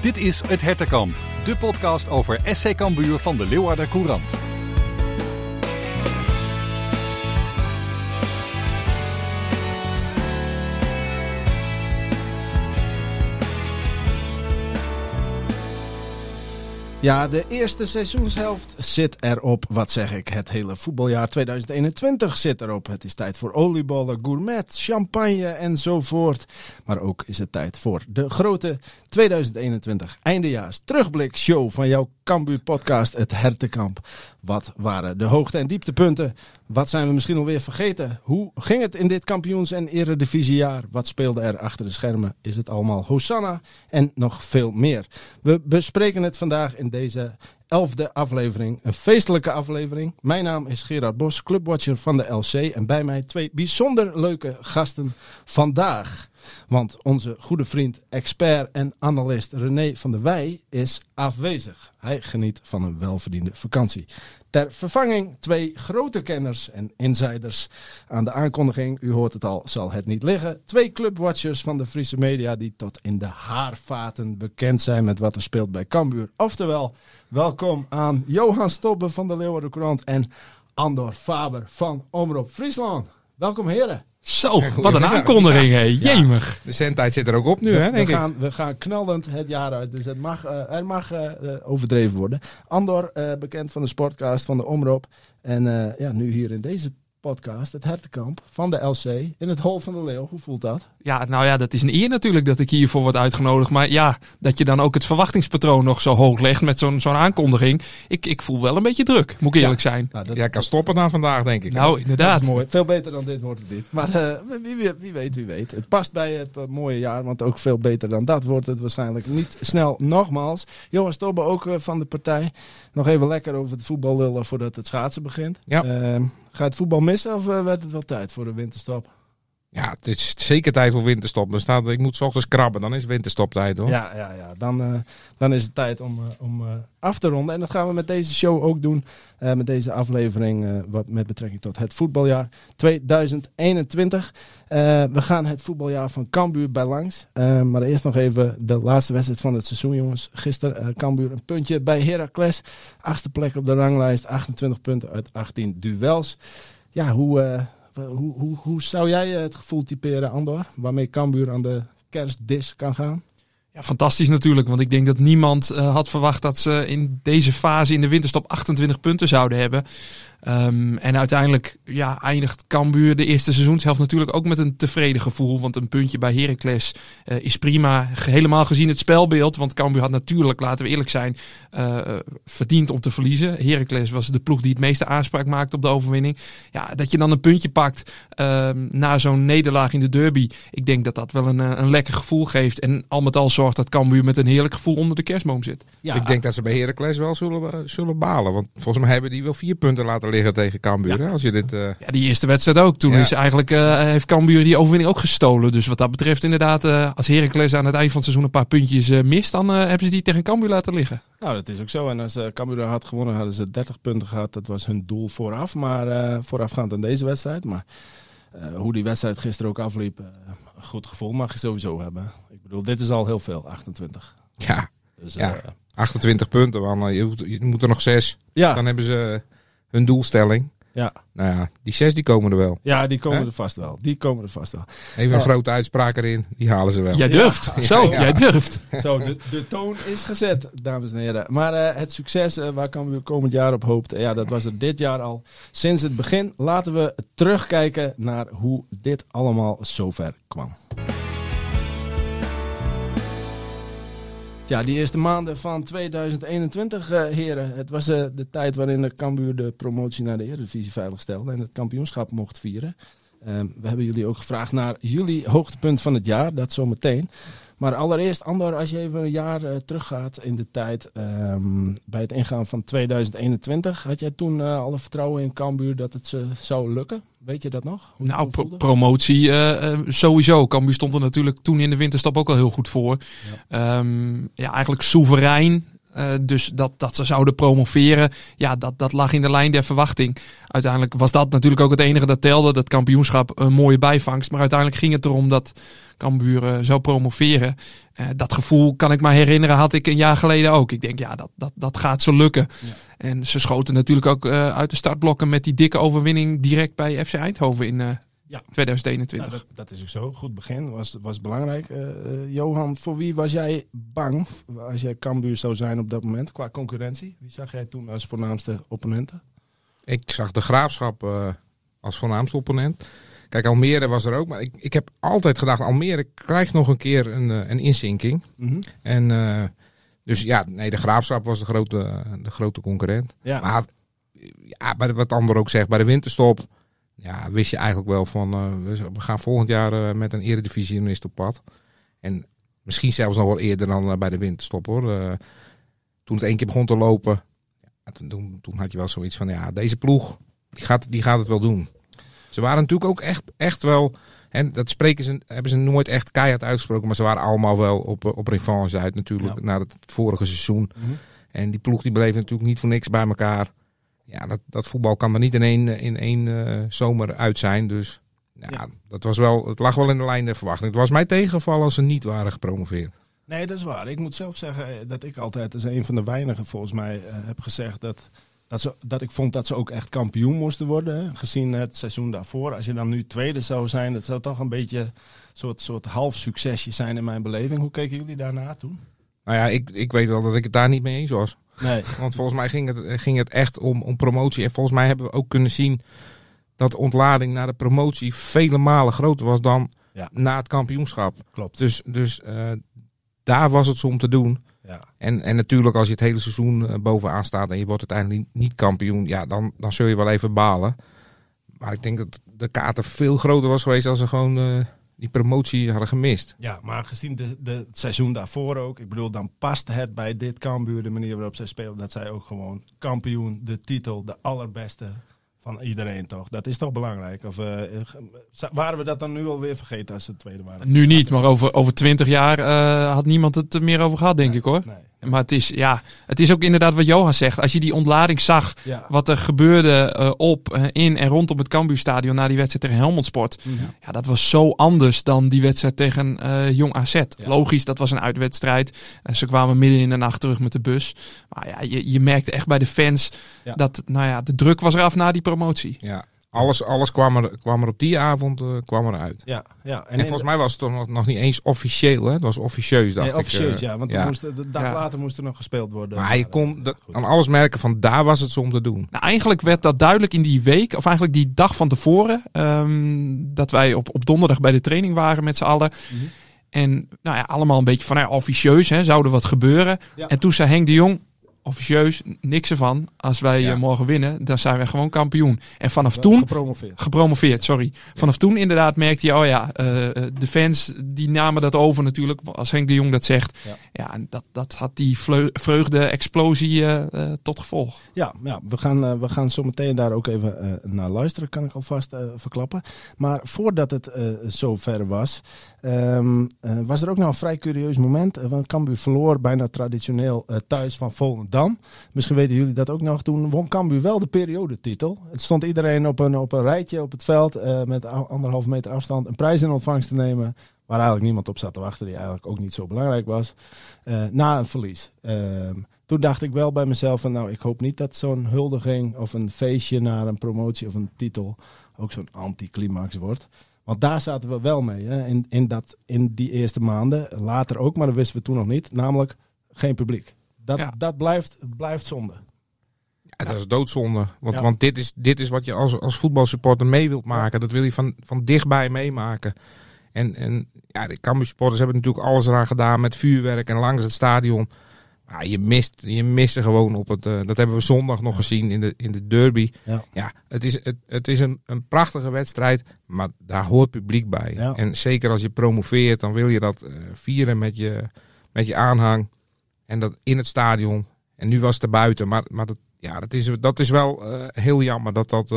Dit is Het Hertenkamp, de podcast over SC Cambuur van de Leeuwarder Courant. Ja, de eerste seizoenshelft zit erop. Wat zeg ik? Het hele voetbaljaar 2021 zit erop. Het is tijd voor oliebollen, gourmet, champagne enzovoort. Maar ook is het tijd voor de grote 2021 eindejaars terugblik show van jouw Cambuur podcast Het Hertenkamp. Wat waren de hoogte- en dieptepunten? Wat zijn we misschien alweer vergeten? Hoe ging het in dit kampioens- en eredivisiejaar? Wat speelde er achter de schermen? Is het allemaal Hosanna? En nog veel meer. We bespreken het vandaag in deze elfde aflevering. Een feestelijke aflevering. Mijn naam is Gerard Bos, clubwatcher van de LC. En bij mij twee bijzonder leuke gasten vandaag. Want onze goede vriend, expert en analist René van der Wij is afwezig. Hij geniet van een welverdiende vakantie. Ter vervanging twee grote kenners en insiders. Aan de aankondiging, u hoort het al, zal het niet liggen. Twee clubwatchers van de Friese media die tot in de haarvaten bekend zijn met wat er speelt bij Cambuur. Oftewel, welkom aan Johan Stobbe van de Leeuwarden Courant en Andor Faber van Omroep Friesland. Welkom heren. Zo, wat een aankondiging, hé. Jemig. De zendtijd zit er ook op nu, hè, we, denk ik. gaan, we gaan knallend het jaar uit, dus het mag, eh, er mag eh, eh, overdreven worden. Andor, eh, bekend van de Sportcast van de Omroep. En eh, ja, nu hier in deze podcast, het Hertenkamp van de LC, in het Hol van de Leeuw. Hoe voelt dat? Ja, nou ja, dat is een eer natuurlijk dat ik hiervoor word uitgenodigd. Maar ja, dat je dan ook het verwachtingspatroon nog zo hoog legt met zo'n zo'n aankondiging. Ik, ik voel wel een beetje druk, moet ik eerlijk zijn. Nou, dat, Jij kan stoppen na vandaag, denk ik. Nou, dat inderdaad. is mooi. Veel beter dan dit wordt het niet. Maar eh, wie, wie, wie weet, wie weet. Het past bij het eh, mooie jaar, want ook veel beter dan dat wordt het waarschijnlijk niet snel. Nogmaals, Johan Stobbe ook eh, van de partij. Nog even lekker over het voetbal lullen voordat het schaatsen begint. Ja. Ga je het voetbal missen of eh, werd het wel tijd voor de winterstop? Ja, het is zeker tijd voor winterstop. Er staat, ik moet 's ochtends krabben, dan is winterstoptijd hoor. Ja, ja, ja. Dan, eh, dan is het tijd om, eh, om eh, af te ronden. En dat gaan we met deze show ook doen. Met deze aflevering wat met betrekking tot het voetbaljaar 2021. Eh, we gaan het voetbaljaar van Cambuur bij langs. Maar eerst nog even de laatste wedstrijd van het seizoen, jongens. Gisteren Cambuur een puntje bij Heracles. Achtste plek op de ranglijst. 28 punten uit 18 duels. Ja, hoe... eh, hoe, hoe, hoe zou jij het gevoel typeren, Andor? Waarmee Cambuur aan de kerstdis kan gaan? Ja, fantastisch natuurlijk. Want ik denk dat niemand uh, had verwacht dat ze in deze fase in de winterstop 28 punten zouden hebben. Um, en uiteindelijk ja, eindigt Cambuur de eerste seizoenshelft natuurlijk ook met een tevreden gevoel. Want een puntje bij Heracles uh, is prima. Helemaal gezien het spelbeeld. Want Cambuur had natuurlijk, laten we eerlijk zijn, uh, verdiend om te verliezen. Heracles was de ploeg die het meeste aanspraak maakte op de overwinning. Ja, dat je dan een puntje pakt na zo'n nederlaag in de derby. Ik denk dat dat wel een, een lekker gevoel geeft. En al met al zorgt dat Cambuur met een heerlijk gevoel onder de kerstboom zit. Ja, ik denk dat ze bij Heracles wel zullen, zullen balen. Want volgens mij hebben die wel vier punten laten liggen tegen Cambuur. Ja. Als je dit, uh... ja, die eerste wedstrijd ook. Toen ja. is eigenlijk, uh, heeft Cambuur die overwinning ook gestolen. Dus wat dat betreft inderdaad, uh, als Heracles aan het eind van het seizoen een paar puntjes mist, dan hebben ze die tegen Cambuur laten liggen. Nou, dat is ook zo. En als uh, Cambuur had gewonnen, hadden ze 30 punten gehad. Dat was hun doel vooraf, maar voorafgaand aan deze wedstrijd. Maar hoe die wedstrijd gisteren ook afliep, een goed gevoel mag je sowieso hebben. Ik bedoel, dit is al heel veel, 28. Ja, dus, ja. 28 punten, man. Je, je moet er nog zes. Ja. Dan hebben ze hun doelstelling. Ja. Nou ja, die zes die komen er wel. Ja, die komen He? er vast wel. Die komen er vast wel. Even een uh, grote uitspraak erin, die halen ze wel. Jij durft. Ja. Zo, ja. jij durft. Zo, de, de toon is gezet, dames en heren. Maar uh, het succes uh, waar Cambuur komend jaar op hoopt, ja, dat was er dit jaar al. Sinds het begin laten we terugkijken naar hoe dit allemaal zover kwam. Ja, die eerste maanden van 2021, uh, heren. Het was uh, de tijd waarin de Cambuur de promotie naar de Eredivisie veiligstelde en het kampioenschap mocht vieren. Uh, we hebben jullie ook gevraagd naar jullie hoogtepunt van het jaar, dat zometeen. Maar allereerst, Andor, als je even een jaar uh, teruggaat in de tijd um, bij het ingaan van 2021, had jij toen alle vertrouwen in Cambuur dat het uh, zou lukken? Weet je dat nog? Hoe nou, pro promotie uh, sowieso. Cambuur stond er natuurlijk toen in de winterstop ook al heel goed voor. Ja, um, ja eigenlijk soeverein. Eh, dus dat, dat ze zouden promoveren, ja, dat, dat lag in de lijn der verwachting. Uiteindelijk was dat natuurlijk ook het enige dat telde. Dat kampioenschap een mooie bijvangst. Maar uiteindelijk ging het erom dat Cambuur eh, zou promoveren. Eh, dat gevoel kan ik me herinneren, had ik een jaar geleden ook. Ik denk, ja, dat, dat, dat gaat ze lukken. Ja. En ze schoten natuurlijk ook eh, uit de startblokken met die dikke overwinning direct bij FC Eindhoven in eh, Ja. 2021. Nou, dat, dat is ook zo. Goed begin. Was, was belangrijk. Eh, eh, Johan, voor wie was jij bang als jij Cambuur zou zijn op dat moment qua concurrentie? Wie zag jij toen als voornaamste opponenten? Ik zag de graafschap eh, als voornaamste opponent. Kijk, Almere was er ook. Maar ik, ik heb altijd gedacht, Almere krijgt nog een keer een, eh, een inzinking. Mhm. En eh, dus ja, nee, de graafschap was de grote, de grote concurrent. Ja. Maar ja, wat Ander ook zegt, bij de winterstop ja, wist je eigenlijk wel van eh, we- gaan volgend jaar eh, met een eredivisionist op pad. En misschien zelfs nog wel eerder dan eh, bij de winterstop hoor. Toen het één keer begon te lopen, ja, toen- toen, toen had je wel zoiets van ja, deze ploeg die gaat, die gaat het wel doen. Ze waren natuurlijk ook echt, echt wel, en dat spreken ze, hebben ze nooit echt keihard uitgesproken, maar ze waren allemaal wel op, eh, op revanche uit natuurlijk Ja. na het vorige seizoen. Mhm. En die ploeg die bleef natuurlijk niet voor niks bij elkaar. Ja, dat, dat voetbal kan er niet in één, eh, in één eh, zomer uit zijn. Dus ja, Ja. Dat was wel, het lag wel in de lijn der verwachting. Het was mij tegengevallen als ze niet waren gepromoveerd. Nee, dat is waar. Ik moet zelf zeggen dat ik altijd als een van de weinigen volgens mij heb gezegd dat, dat, ze, dat ik vond dat ze ook echt kampioen moesten worden. Hè, gezien het seizoen daarvoor. Als je dan nu tweede zou zijn, dat zou toch een beetje een soort, soort half succesje zijn in mijn beleving. Hoe keken jullie daarna toen? Nou ja, ik, ik weet wel dat ik het daar niet mee eens was. Nee. Want volgens mij ging het, ging het echt om, om promotie. En volgens mij hebben we ook kunnen zien dat de ontlading naar de promotie vele malen groter was dan Ja. na het kampioenschap. Klopt. Dus, dus eh, daar was het zo om te doen. Ja. En, en natuurlijk als je het hele seizoen eh, bovenaan staat en je wordt uiteindelijk niet, kampioen, ja, dan, dan zul je wel even balen. Maar ik denk dat de kater veel groter was geweest als ze gewoon eh, die promotie hadden gemist. Ja, maar gezien de, de, het seizoen daarvoor ook. Ik bedoel, dan past het bij dit Cambuur, de manier waarop zij spelen. Dat zij ook gewoon kampioen, de titel, de allerbeste van iedereen toch. Dat is toch belangrijk? Of eh, eh, waren we dat dan nu alweer vergeten als ze het tweede waren? Nu niet, maar over, over 20 jaar eh, had niemand het er meer over gehad, denk ik hoor. Nee. Maar het is, ja, het is ook inderdaad wat Johan zegt. Als je die ontlading zag, Ja. wat er gebeurde eh, op, eh, in en rondom het Cambuurstadion na die wedstrijd tegen Helmond Sport. Mhm. Ja, dat was zo anders dan die wedstrijd tegen eh, Jong AZ. Logisch, dat was een uitwedstrijd. Ze kwamen midden in de nacht terug met de bus. Maar ja, je, je merkte echt bij de fans dat nou ja, de druk was eraf na die promotie. Ja, alles, alles kwam, er, kwam er op die avond eh, kwam eruit. Ja, ja. En, volgens mij was het toch nog, nog niet eens officieel, hè? Het was officieus, dacht Nee, ik. officieus, eh, ja. Want ja. Moest, de dag Ja. later moest er nog gespeeld worden. Maar je kon aan alles merken van daar was het zo om te doen. Nou, eigenlijk werd dat duidelijk in die week, of eigenlijk die dag van tevoren, ehm, dat wij op, op donderdag bij de training waren met z'n allen. Mhm. En nou ja, allemaal een beetje van nou ja, officieus, hè, zou er wat gebeuren. Ja. En toen zei Henk de Jong, officieus, niks ervan. Als wij Ja. eh, morgen winnen, dan zijn wij gewoon kampioen. En vanaf toen, Gepromoveerd. gepromoveerd, sorry. Vanaf toen inderdaad merkte je, oh ja, eh, eh, de fans die namen dat over natuurlijk, als Henk de Jong dat zegt. Ja. Dat, dat had die vreugde-explosie tot gevolg. Ja, ja we, gaan, we gaan zo meteen daar ook even naar luisteren, kan ik alvast verklappen. Maar voordat het eh zo ver was, ehm, eh, was er ook nog een vrij curieus moment. eh, want Cambuur verloor bijna traditioneel eh, thuis van Volendam. Misschien weten jullie dat ook nog. Toen won Cambuur wel de periodetitel. Het stond iedereen op een, op een rijtje op het veld met anderhalf meter afstand een prijs in ontvangst te nemen. Waar eigenlijk niemand op zat te wachten, die eigenlijk ook niet zo belangrijk was. na een verlies. Ehm, toen dacht ik wel bij mezelf van nou, ik hoop niet dat zo'n huldiging of een feestje naar een promotie of een titel ook zo'n anticlimax wordt. Want daar zaten we wel mee, hè? In, in, dat, in die eerste maanden. Later ook, maar dat wisten we toen nog niet. Namelijk geen publiek. Dat, Ja. dat blijft, blijft zonde. Ja, dat is doodzonde. Want, Ja. want dit, is, dit is wat je als, als voetbalsupporter mee wilt maken. Dat wil je van, van dichtbij meemaken. En, en ja, de Cambuur supporters hebben natuurlijk alles eraan gedaan met vuurwerk en langs het stadion. Maar je mist, je mist er gewoon op het. eh, dat hebben we zondag nog gezien in de, in de derby. Ja. Ja, het is, het, het is een, een prachtige wedstrijd, maar daar hoort publiek bij. Ja. En zeker als je promoveert, dan wil je dat eh, vieren met je, met je aanhang. En dat in het stadion. En nu was het er buiten. Maar, maar dat, ja, dat, is, dat is wel eh, heel jammer dat dat,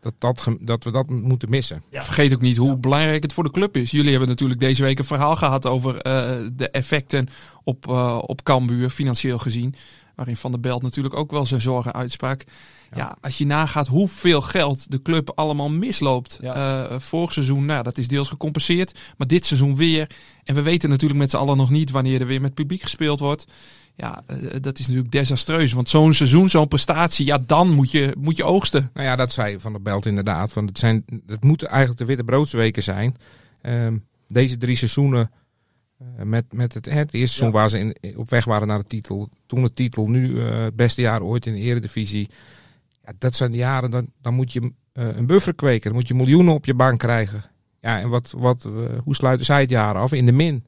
dat, dat, dat we dat moeten missen. Vergeet ook niet hoe belangrijk het voor de club is. Jullie hebben natuurlijk deze week een verhaal gehad over eh, de effecten op, eh op Cambuur, financieel gezien. Waarin Van der Belt natuurlijk ook wel zijn zorgen uitsprak. Ja. als je nagaat hoeveel geld de club allemaal misloopt. Ja. eh, vorig seizoen, nou, dat is deels gecompenseerd. Maar dit seizoen weer. En we weten natuurlijk met z'n allen nog niet wanneer er weer met publiek gespeeld wordt. Ja, eh, dat is natuurlijk desastreus. Want zo'n seizoen, zo'n prestatie, ja, dan moet je, moet je oogsten. Nou ja, dat zei Van der Belt inderdaad. Van het, zijn, het moeten eigenlijk de witte broodsweken zijn. Ehm, deze drie seizoenen eh, met, met het, het eerste seizoen waar ze in, op weg waren naar de titel. Toen de titel, nu eh, het beste jaar ooit in de eredivisie. Ja, dat zijn de jaren, dan, dan moet je eh, een buffer kweken. Dan moet je miljoenen op je bank krijgen. Ja, en wat, wat, eh, hoe sluiten zij het jaar af? In de min.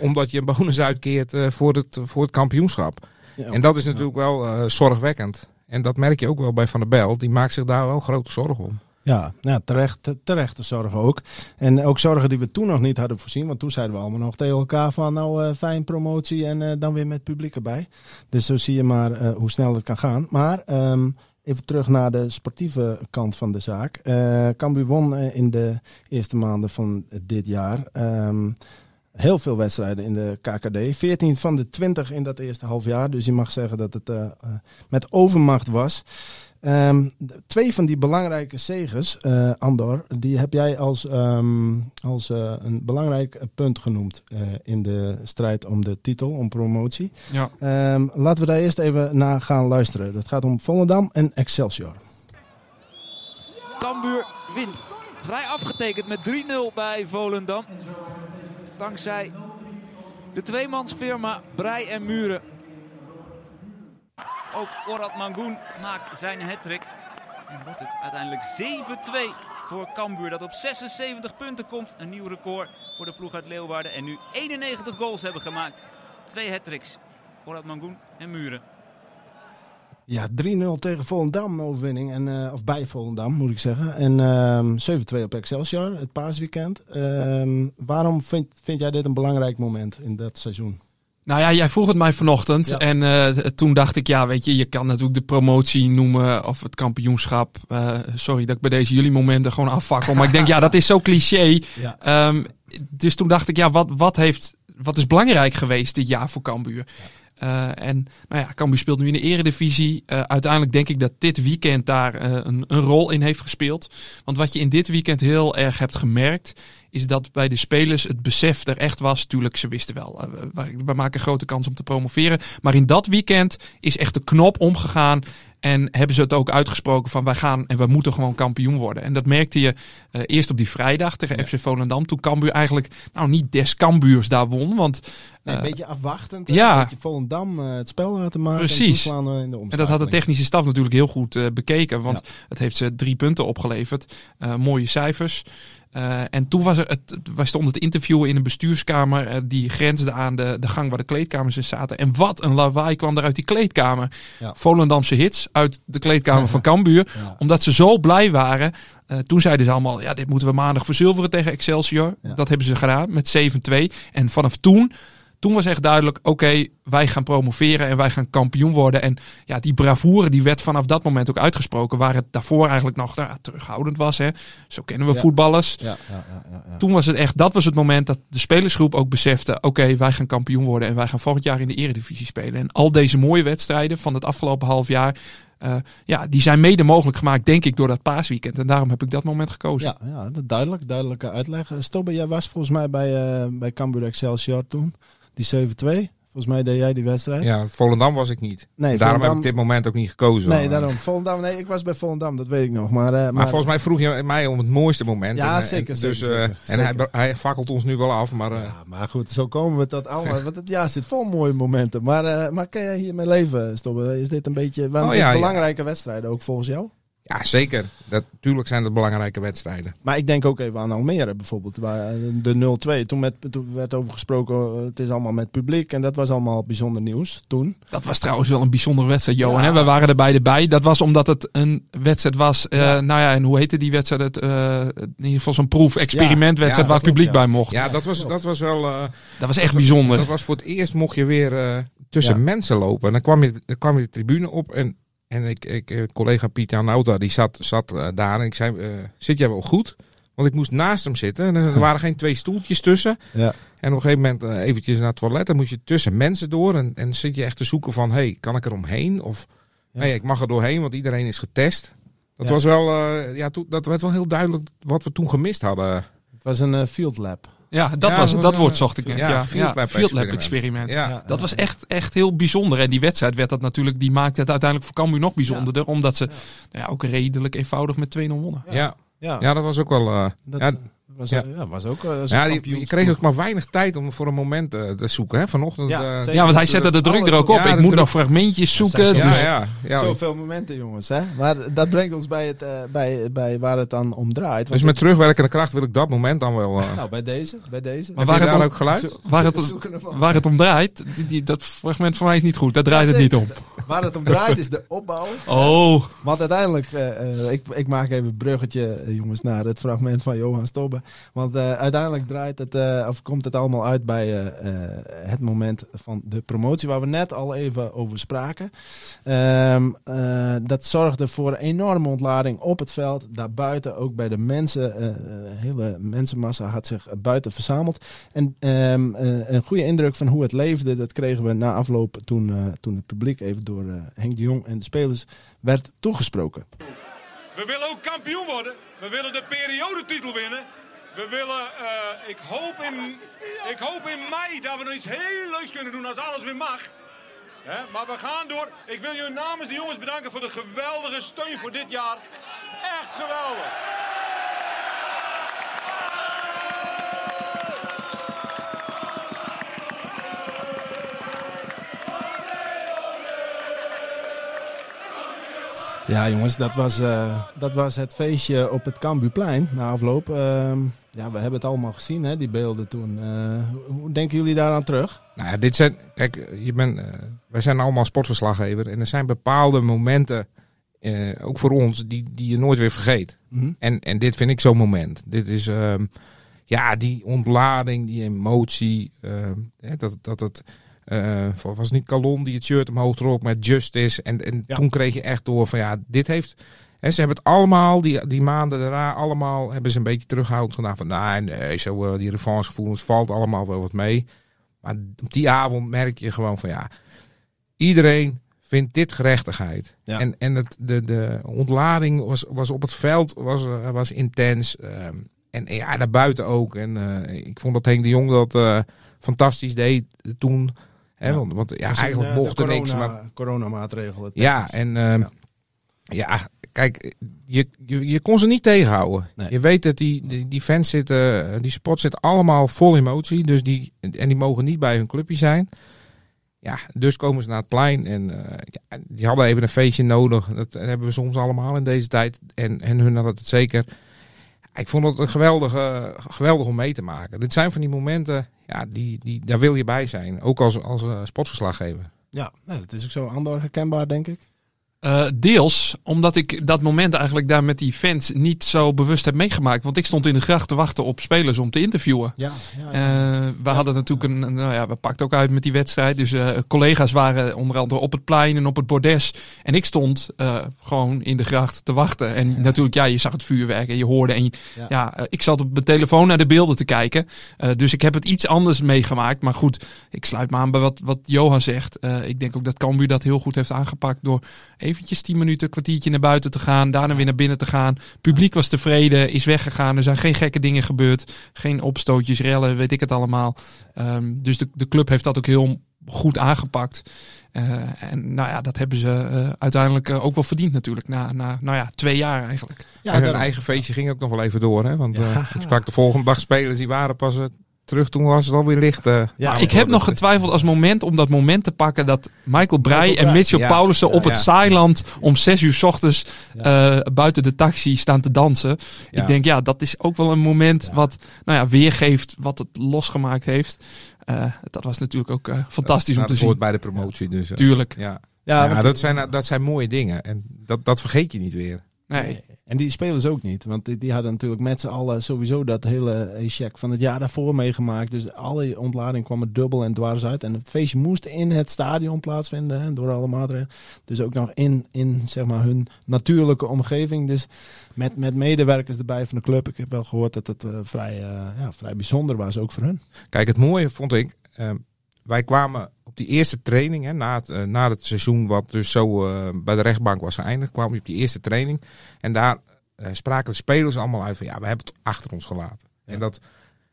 Omdat je een bonus uitkeert eh, voor, het, voor het kampioenschap. Ja. En dat is natuurlijk wel eh, zorgwekkend. En dat merk je ook wel bij Van der Belt. Die maakt zich daar wel grote zorgen om. Ja, nou, terecht, terechte zorgen ook. En ook zorgen die we toen nog niet hadden voorzien. Want toen zeiden we allemaal nog tegen elkaar van nou eh, fijn promotie en dan weer met publiek erbij. Dus zo zie je maar hoe snel het kan gaan. Maar ehm, even terug naar de sportieve kant van de zaak. Cambuur won in de eerste maanden van dit jaar. ehm, heel veel wedstrijden in de KKD. 14 van de 20 in dat eerste half jaar. Dus je mag zeggen dat het eh, eh, met overmacht was. Ehm, twee van die belangrijke zegers, eh, Andor, die heb jij als, ehm, als een belangrijk punt genoemd eh, in de strijd om de titel, om promotie. Ja. Ehm, laten we daar eerst even naar gaan luisteren. Dat gaat om Volendam en Excelsior. Cambuur wint. Vrij afgetekend met 3-0 bij Volendam. Dankzij de tweemansfirma Brei en Muren. Ook Orad Mangoen maakt zijn hattrick. En wordt het uiteindelijk 7-2 voor Cambuur. Dat op 76 punten komt. Een nieuw record voor de ploeg uit Leeuwarden. En nu 91 goals hebben gemaakt. Twee hattricks. Orad Mangoen en Muren. Ja, 3-0 tegen Volendam overwinning. En, eh, of bij Volendam moet ik zeggen. En ehm 7-2 op Excelsior, het paasweekend. Ehm, waarom vind, vind jij dit een belangrijk moment in dat seizoen? Nou ja, jij vroeg het mij vanochtend. Ja. En eh, toen dacht ik, ja, weet je, je kan natuurlijk de promotie noemen of het kampioenschap. Eh, sorry dat ik bij deze jullie momenten gewoon afvakkel. Maar ik denk, ja, dat is zo cliché. Ja. Ehm, dus toen dacht ik, ja, wat, wat, heeft, wat is belangrijk geweest dit jaar voor Cambuur? Eh, en nou ja, Cambuur speelt nu in de eredivisie. Eh, uiteindelijk denk ik dat dit weekend daar eh, een, een rol in heeft gespeeld. Want wat je in dit weekend heel erg hebt gemerkt, is dat bij de spelers het besef er echt was. Tuurlijk, ze wisten wel, eh, we, maken grote kans om te promoveren. Maar in dat weekend is echt de knop omgegaan. En hebben ze het ook uitgesproken van wij gaan en we moeten gewoon kampioen worden. En dat merkte je eh, eerst op die vrijdag tegen FC Volendam. Toen Cambuur eigenlijk nou niet des Cambuurs daar won. Want Nee, een eh, beetje afwachtend. ja. Een Volendam het spel laten maken. Precies. En, in de En dat had de technische staf natuurlijk heel goed bekeken. Want het heeft ze drie punten opgeleverd. Mooie cijfers. Eh, en toen was er het, wij stonden te interviewen in een bestuurskamer. eh, die grensde aan de, de gang waar de kleedkamers in zaten. En wat een lawaai kwam er uit die kleedkamer. Ja. Volendamse hits uit de kleedkamer van Cambuur. Ja. Omdat ze zo blij waren. Eh, toen zeiden ze allemaal, ja, dit moeten we maandag verzilveren tegen Excelsior. Dat hebben ze gedaan met 7-2. En vanaf toen, toen was echt duidelijk, oké, wij gaan promoveren en wij gaan kampioen worden. En ja, die bravoure die werd vanaf dat moment ook uitgesproken. Waar het daarvoor eigenlijk nog nou, terughoudend was. Hè. Zo kennen we Ja. voetballers. Ja, ja, ja, ja, ja. Toen was het echt, dat was het moment dat de spelersgroep ook besefte: oké, wij gaan kampioen worden en wij gaan volgend jaar in de Eredivisie spelen. En al deze mooie wedstrijden van het afgelopen half jaar, eh, ja, die zijn mede mogelijk gemaakt, denk ik, door dat paasweekend. En daarom heb ik dat moment gekozen. Ja, ja, dat duidelijk, duidelijke uitleg. Eh, Stobbe, jij was volgens mij bij, eh bij Cambuur Excelsior toen. Die 7-2. Volgens mij deed jij die wedstrijd. Ja, Volendam was ik niet. Nee, Daarom heb ik dit moment ook niet gekozen. Nee, daarom. Volendam, nee, ik was bij Volendam, dat weet ik nog. Maar, eh, maar, Maar volgens mij vroeg je mij om het mooiste moment. Ja, En, eh, zeker, en zeker, Dus, eh, zeker, En hij, zeker. hij fakkelt ons nu wel af, maar... Ja, maar goed, zo komen we tot allemaal. Want het jaar zit vol mooie momenten. Maar, maar kan jij hiermee leven, Stobbe? Is dit een beetje waarom Oh, ja. belangrijke wedstrijden ook volgens jou? Ja, zeker. Dat, tuurlijk zijn dat belangrijke wedstrijden. Maar ik denk ook even aan Almere bijvoorbeeld. Waar eh, de 0-2. Toen, met, toen werd over gesproken, eh, het is allemaal met publiek. En dat was allemaal bijzonder nieuws toen. Dat was trouwens wel een bijzondere wedstrijd, Johan. Ja. We waren er beide bij. Dat was omdat het een wedstrijd was. eh. Nou ja, en hoe heette die wedstrijd? Het, eh, in ieder geval zo'n proef-experimentwedstrijd Ja, waar dat publiek bij mocht. Ja, dat was, dat was wel... eh, Dat was echt bijzonder. Dat was voor het eerst mocht je weer eh, tussen Ja. mensen lopen. En dan kwam je, dan kwam je de tribune op en En ik, ik, eh, collega Pieter Nauta, die zat, zat eh, daar. En ik zei, eh, zit jij wel goed? Want ik moest naast hem zitten. En er waren geen twee stoeltjes tussen. Ja. En op een gegeven moment eventjes naar het toilet. Dan moet je tussen mensen door. En, en zit je echt te zoeken van, hey, kan ik er omheen? Of, Ja. nee, ik mag er doorheen, want iedereen is getest. Dat Ja. was wel, ja, toen, dat werd wel heel duidelijk wat we toen gemist hadden. Het was een field lab. Ja, dat, Ja, was, dat woord eh, zocht ik net. ja, Ja, field lab field lab experiment. experiment. Ja. Ja. Dat was echt, echt heel bijzonder. En die wedstrijd werd dat natuurlijk, die maakte het uiteindelijk voor Cambuur nog bijzonderder. Omdat ze Nou ja, ook redelijk eenvoudig met 2-0 wonnen. Ja, Ja, ja dat was ook wel... eh, dat ja, was, ja. ja. was ook. eh, ja, die, je kreeg ook maar weinig tijd om voor een moment eh, te zoeken. Hè? Vanochtend... Ja, eh. Ja, want hij zette de druk er ook op. Ja, ik moet druk- nog fragmentjes zoeken. dus ja, ja. Zoveel momenten, jongens. Hè? Maar dat brengt ons bij, het, eh, bij, bij waar het dan om draait. Dus met terugwerkende kracht wil ik dat moment dan wel... eh, Nou, bij deze. Bij deze. Maar waar het om- ook geluid? Zo- waar het, waar het om draait, die, die- dat fragment van mij is niet goed. Daar draait het niet om. Waar het om draait is de opbouw. Oh, Want uiteindelijk, eh, eh, ik, ik maak even een bruggetje, jongens, naar het fragment van Johan Stobbe. Want eh, uiteindelijk draait het, eh, of komt het allemaal uit bij eh, het moment van de promotie, waar we net al even over spraken. Ehm, eh, dat zorgde voor een enorme ontlading op het veld, daarbuiten ook bij de mensen. de hele mensenmassa had zich buiten verzameld. En ehm, eh, een goede indruk van hoe het leefde, dat kregen we na afloop toen, toen het publiek even door Henk de Jong en de spelers werd toegesproken. We willen ook kampioen worden. We willen de periodetitel winnen. We willen, eh, ik, hoop in, ik hoop in mei dat we nog iets heel leuks kunnen doen als alles weer mag. Maar we gaan door. Ik wil jullie namens de jongens bedanken voor de geweldige steun voor dit jaar. Echt geweldig. Ja, jongens, dat was, eh, dat was het feestje op het Cambuurplein na afloop. Ehm, ja, we hebben het allemaal gezien, hè, die beelden toen. Eh, hoe- denken jullie daaraan terug? Nou ja, dit zijn, kijk, je bent, eh, wij zijn allemaal sportverslaggever en er zijn bepaalde momenten, eh, ook voor ons, die, die je nooit weer vergeet. Mhm. En, en dit vind ik zo'n moment. Dit is, ehm, ja, die ontlading, die emotie, ehm, dat, dat het, eh, was het niet Calon die het shirt omhoog trok met Justice. En, en Ja. toen kreeg je echt door van, ja, dit heeft... En ze hebben het allemaal, die, die maanden daarna, allemaal hebben ze een beetje terughoudend gedaan. Van, nou, nee, zo, eh, die revanchegevoelens valt allemaal wel wat mee. Maar op die avond merk je gewoon van ja, iedereen vindt dit gerechtigheid. Ja. En, en het, de, de ontlading was, was op het veld was, eh, was intens. ehm, en ja, daarbuiten ook. En eh, ik vond dat Henk de Jong dat fantastisch deed toen. Hè, Ja. want, want ja, eigenlijk mocht er niks. corona- Maar Coronamaatregelen. ja, en ehm, Ja. ja. Kijk, je, je, je kon ze niet tegenhouden. Nee. Je weet dat die, die, die fans zitten, die spot zit allemaal vol emotie. Dus die, en die mogen niet bij hun clubje zijn. Ja, dus komen ze naar het plein en eh, ja, die hadden even een feestje nodig. Dat hebben we soms allemaal in deze tijd. En, en hun hadden het zeker. Ik vond het een geweldige, geweldig om mee te maken. Dit zijn van die momenten, ja, die, die, daar wil je bij zijn. Ook als, als eh, sportverslaggever. Ja, nee, dat is ook zo Andor herkenbaar, denk ik. Eh, deels omdat ik dat moment eigenlijk daar met die fans niet zo bewust heb meegemaakt. Want ik stond in de gracht te wachten op spelers om te interviewen. Ja, Eh, we hadden natuurlijk een, nou ja, we pakten ook uit met die wedstrijd. Dus eh, collega's waren onder andere op het plein en op het bordes. En ik stond gewoon in de gracht te wachten. En natuurlijk, ja, je zag het vuurwerk en je hoorde. En je- Ja. ja, ik zat op mijn telefoon naar de beelden te kijken. Dus ik heb het iets anders meegemaakt. Maar goed, ik sluit me aan bij wat, wat Johan zegt. Ik denk ook dat Cambuur dat heel goed heeft aangepakt door eventjes 10 minuten, kwartiertje naar buiten te gaan. Daarna weer naar binnen te gaan. Publiek was tevreden, is weggegaan. Er zijn geen gekke dingen gebeurd. Geen opstootjes, rellen, weet ik het allemaal. Ehm, dus de, de club heeft dat ook heel goed aangepakt. Eh, en nou ja, dat hebben ze eh, uiteindelijk eh, ook wel verdiend natuurlijk. Na, na nou ja, twee jaar eigenlijk. ja en hun daarom. eigen feestje ging ook nog wel even door. Hè? Want Ja. eh, ik sprak de volgende dag spelers, die waren pas terug. Toen was het alweer licht. eh, Ja, ik heb nog getwijfeld als moment om dat moment te pakken dat Michael Breij Michael en Breij, Mitchell ja. Paulussen op Ja, het. Saailand om zes uur 's ochtends eh, buiten de taxi staan te dansen. Ja. Ik denk, ja, dat is ook wel een moment Ja. wat nou ja, weergeeft wat het losgemaakt heeft. Eh, dat was natuurlijk ook eh, fantastisch Nou, om te dat hoort zien. bij de promotie. Dus, Tuurlijk. ja. Ja, dat, zijn, dat zijn mooie dingen. En dat, dat vergeet je niet weer. Nee. En die spelers ook niet. Want die, hadden natuurlijk met z'n allen sowieso dat hele check van het jaar daarvoor meegemaakt. Dus alle ontlading kwam er dubbel en dwars uit. En het feestje moest in het stadion plaatsvinden. Door alle maatregelen. Dus ook nog in, in zeg maar, hun natuurlijke omgeving. Dus met, met medewerkers erbij van de club. Ik heb wel gehoord dat het eh, vrij, eh, ja, vrij bijzonder was, ook voor hun. Kijk, het mooie vond ik. eh, wij kwamen op die eerste training, hè, na, het, eh, na het seizoen wat dus zo eh, bij de rechtbank was geëindigd, kwamen we op die eerste training. En daar eh, spraken de spelers allemaal uit van ja, we hebben het achter ons gelaten. Ja. En, dat,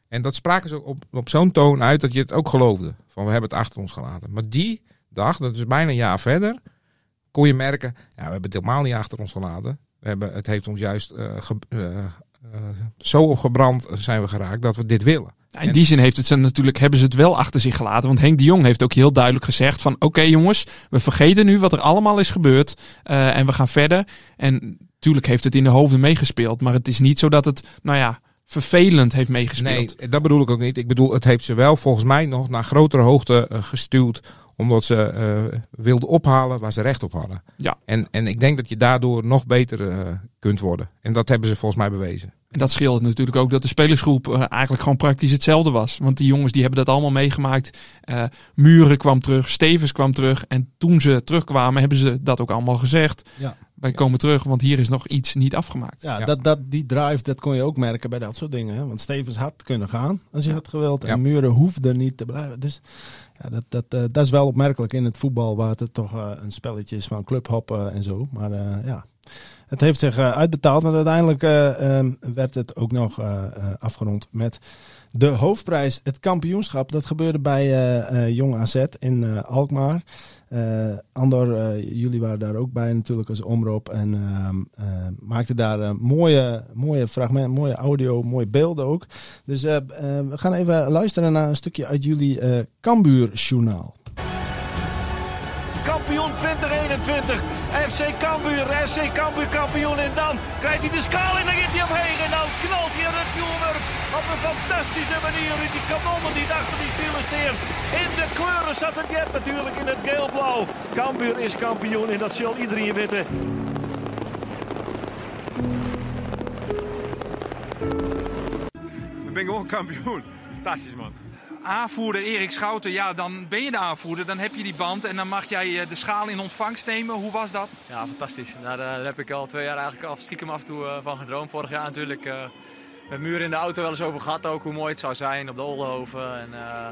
en dat spraken ze op, op zo'n toon uit dat je het ook geloofde. Van we hebben het achter ons gelaten. Maar die dag, dat is bijna een jaar verder, kon je merken, ja, we hebben het helemaal niet achter ons gelaten. We hebben, het heeft ons juist ge- zo opgebrand zijn we geraakt dat we dit willen. In die zin heeft het ze natuurlijk, hebben ze het wel achter zich gelaten. Want Henk de Jong heeft ook heel duidelijk gezegd van... Oké jongens, we vergeten nu wat er allemaal is gebeurd. eh, en we gaan verder. En natuurlijk heeft het in de hoofden meegespeeld. Maar het is niet zo dat het, nou ja, vervelend heeft meegespeeld. Nee, dat bedoel ik ook niet. Ik bedoel, het heeft ze wel volgens mij nog naar grotere hoogte eh, gestuurd. Omdat ze eh, wilden ophalen waar ze recht op hadden. Ja. En, en ik denk dat je daardoor nog beter kunt worden. En dat hebben ze volgens mij bewezen. En dat scheelt natuurlijk ook dat de spelersgroep eh, eigenlijk gewoon praktisch hetzelfde was. Want die jongens die hebben dat allemaal meegemaakt. Eh, Muren kwam terug, Stevens kwam terug. En toen ze terugkwamen hebben ze dat ook allemaal gezegd. Ja. Wij komen terug, want hier is nog iets niet afgemaakt. Ja, Ja. Dat, dat, die drive, dat kon je ook merken bij dat soort dingen. Hè? Want Stevens had kunnen gaan als hij had gewild. Ja. En Muren hoefde niet te blijven. Dus ja, dat, dat, eh, dat is wel opmerkelijk in het voetbal, waar het toch een spelletje is van clubhoppen en zo. Maar eh, ja, het heeft zich eh, uitbetaald. En uiteindelijk eh, ehm, werd het ook nog eh, afgerond met de hoofdprijs, het kampioenschap. Dat gebeurde bij Jong AZ in Alkmaar. Eh, Andor, jullie waren daar ook bij natuurlijk als omroep. En ehm eh, maakten daar mooie, mooie fragmenten, mooie audio, mooie beelden ook. Dus we gaan even luisteren naar een stukje uit jullie Cambuur-journaal. Kampioen 2021. FC Cambuur, SC Cambuur kampioen. En dan krijgt hij de schaal en dan gaat hij omheen. En dan knalt hij het vuurwerk op een fantastische manier. In die kanonnen die achter die spelers staan. In de kleuren zat het jet natuurlijk in het geel-blauw. Cambuur is kampioen en dat zal iedereen weten. We zijn gewoon kampioen. Fantastisch man. Aanvoerder Erik Schouten, ja, dan ben je de aanvoerder. Dan heb je die band en dan mag jij eh, de schaal in ontvangst nemen. Hoe was dat? Ja, fantastisch. Daar, eh, daar heb ik al twee jaar eigenlijk af, stiekem af en toe eh, van gedroomd. Vorig jaar natuurlijk eh, met muren in de auto wel eens over gehad ook hoe mooi het zou zijn op de Oldenhoven. En, eh,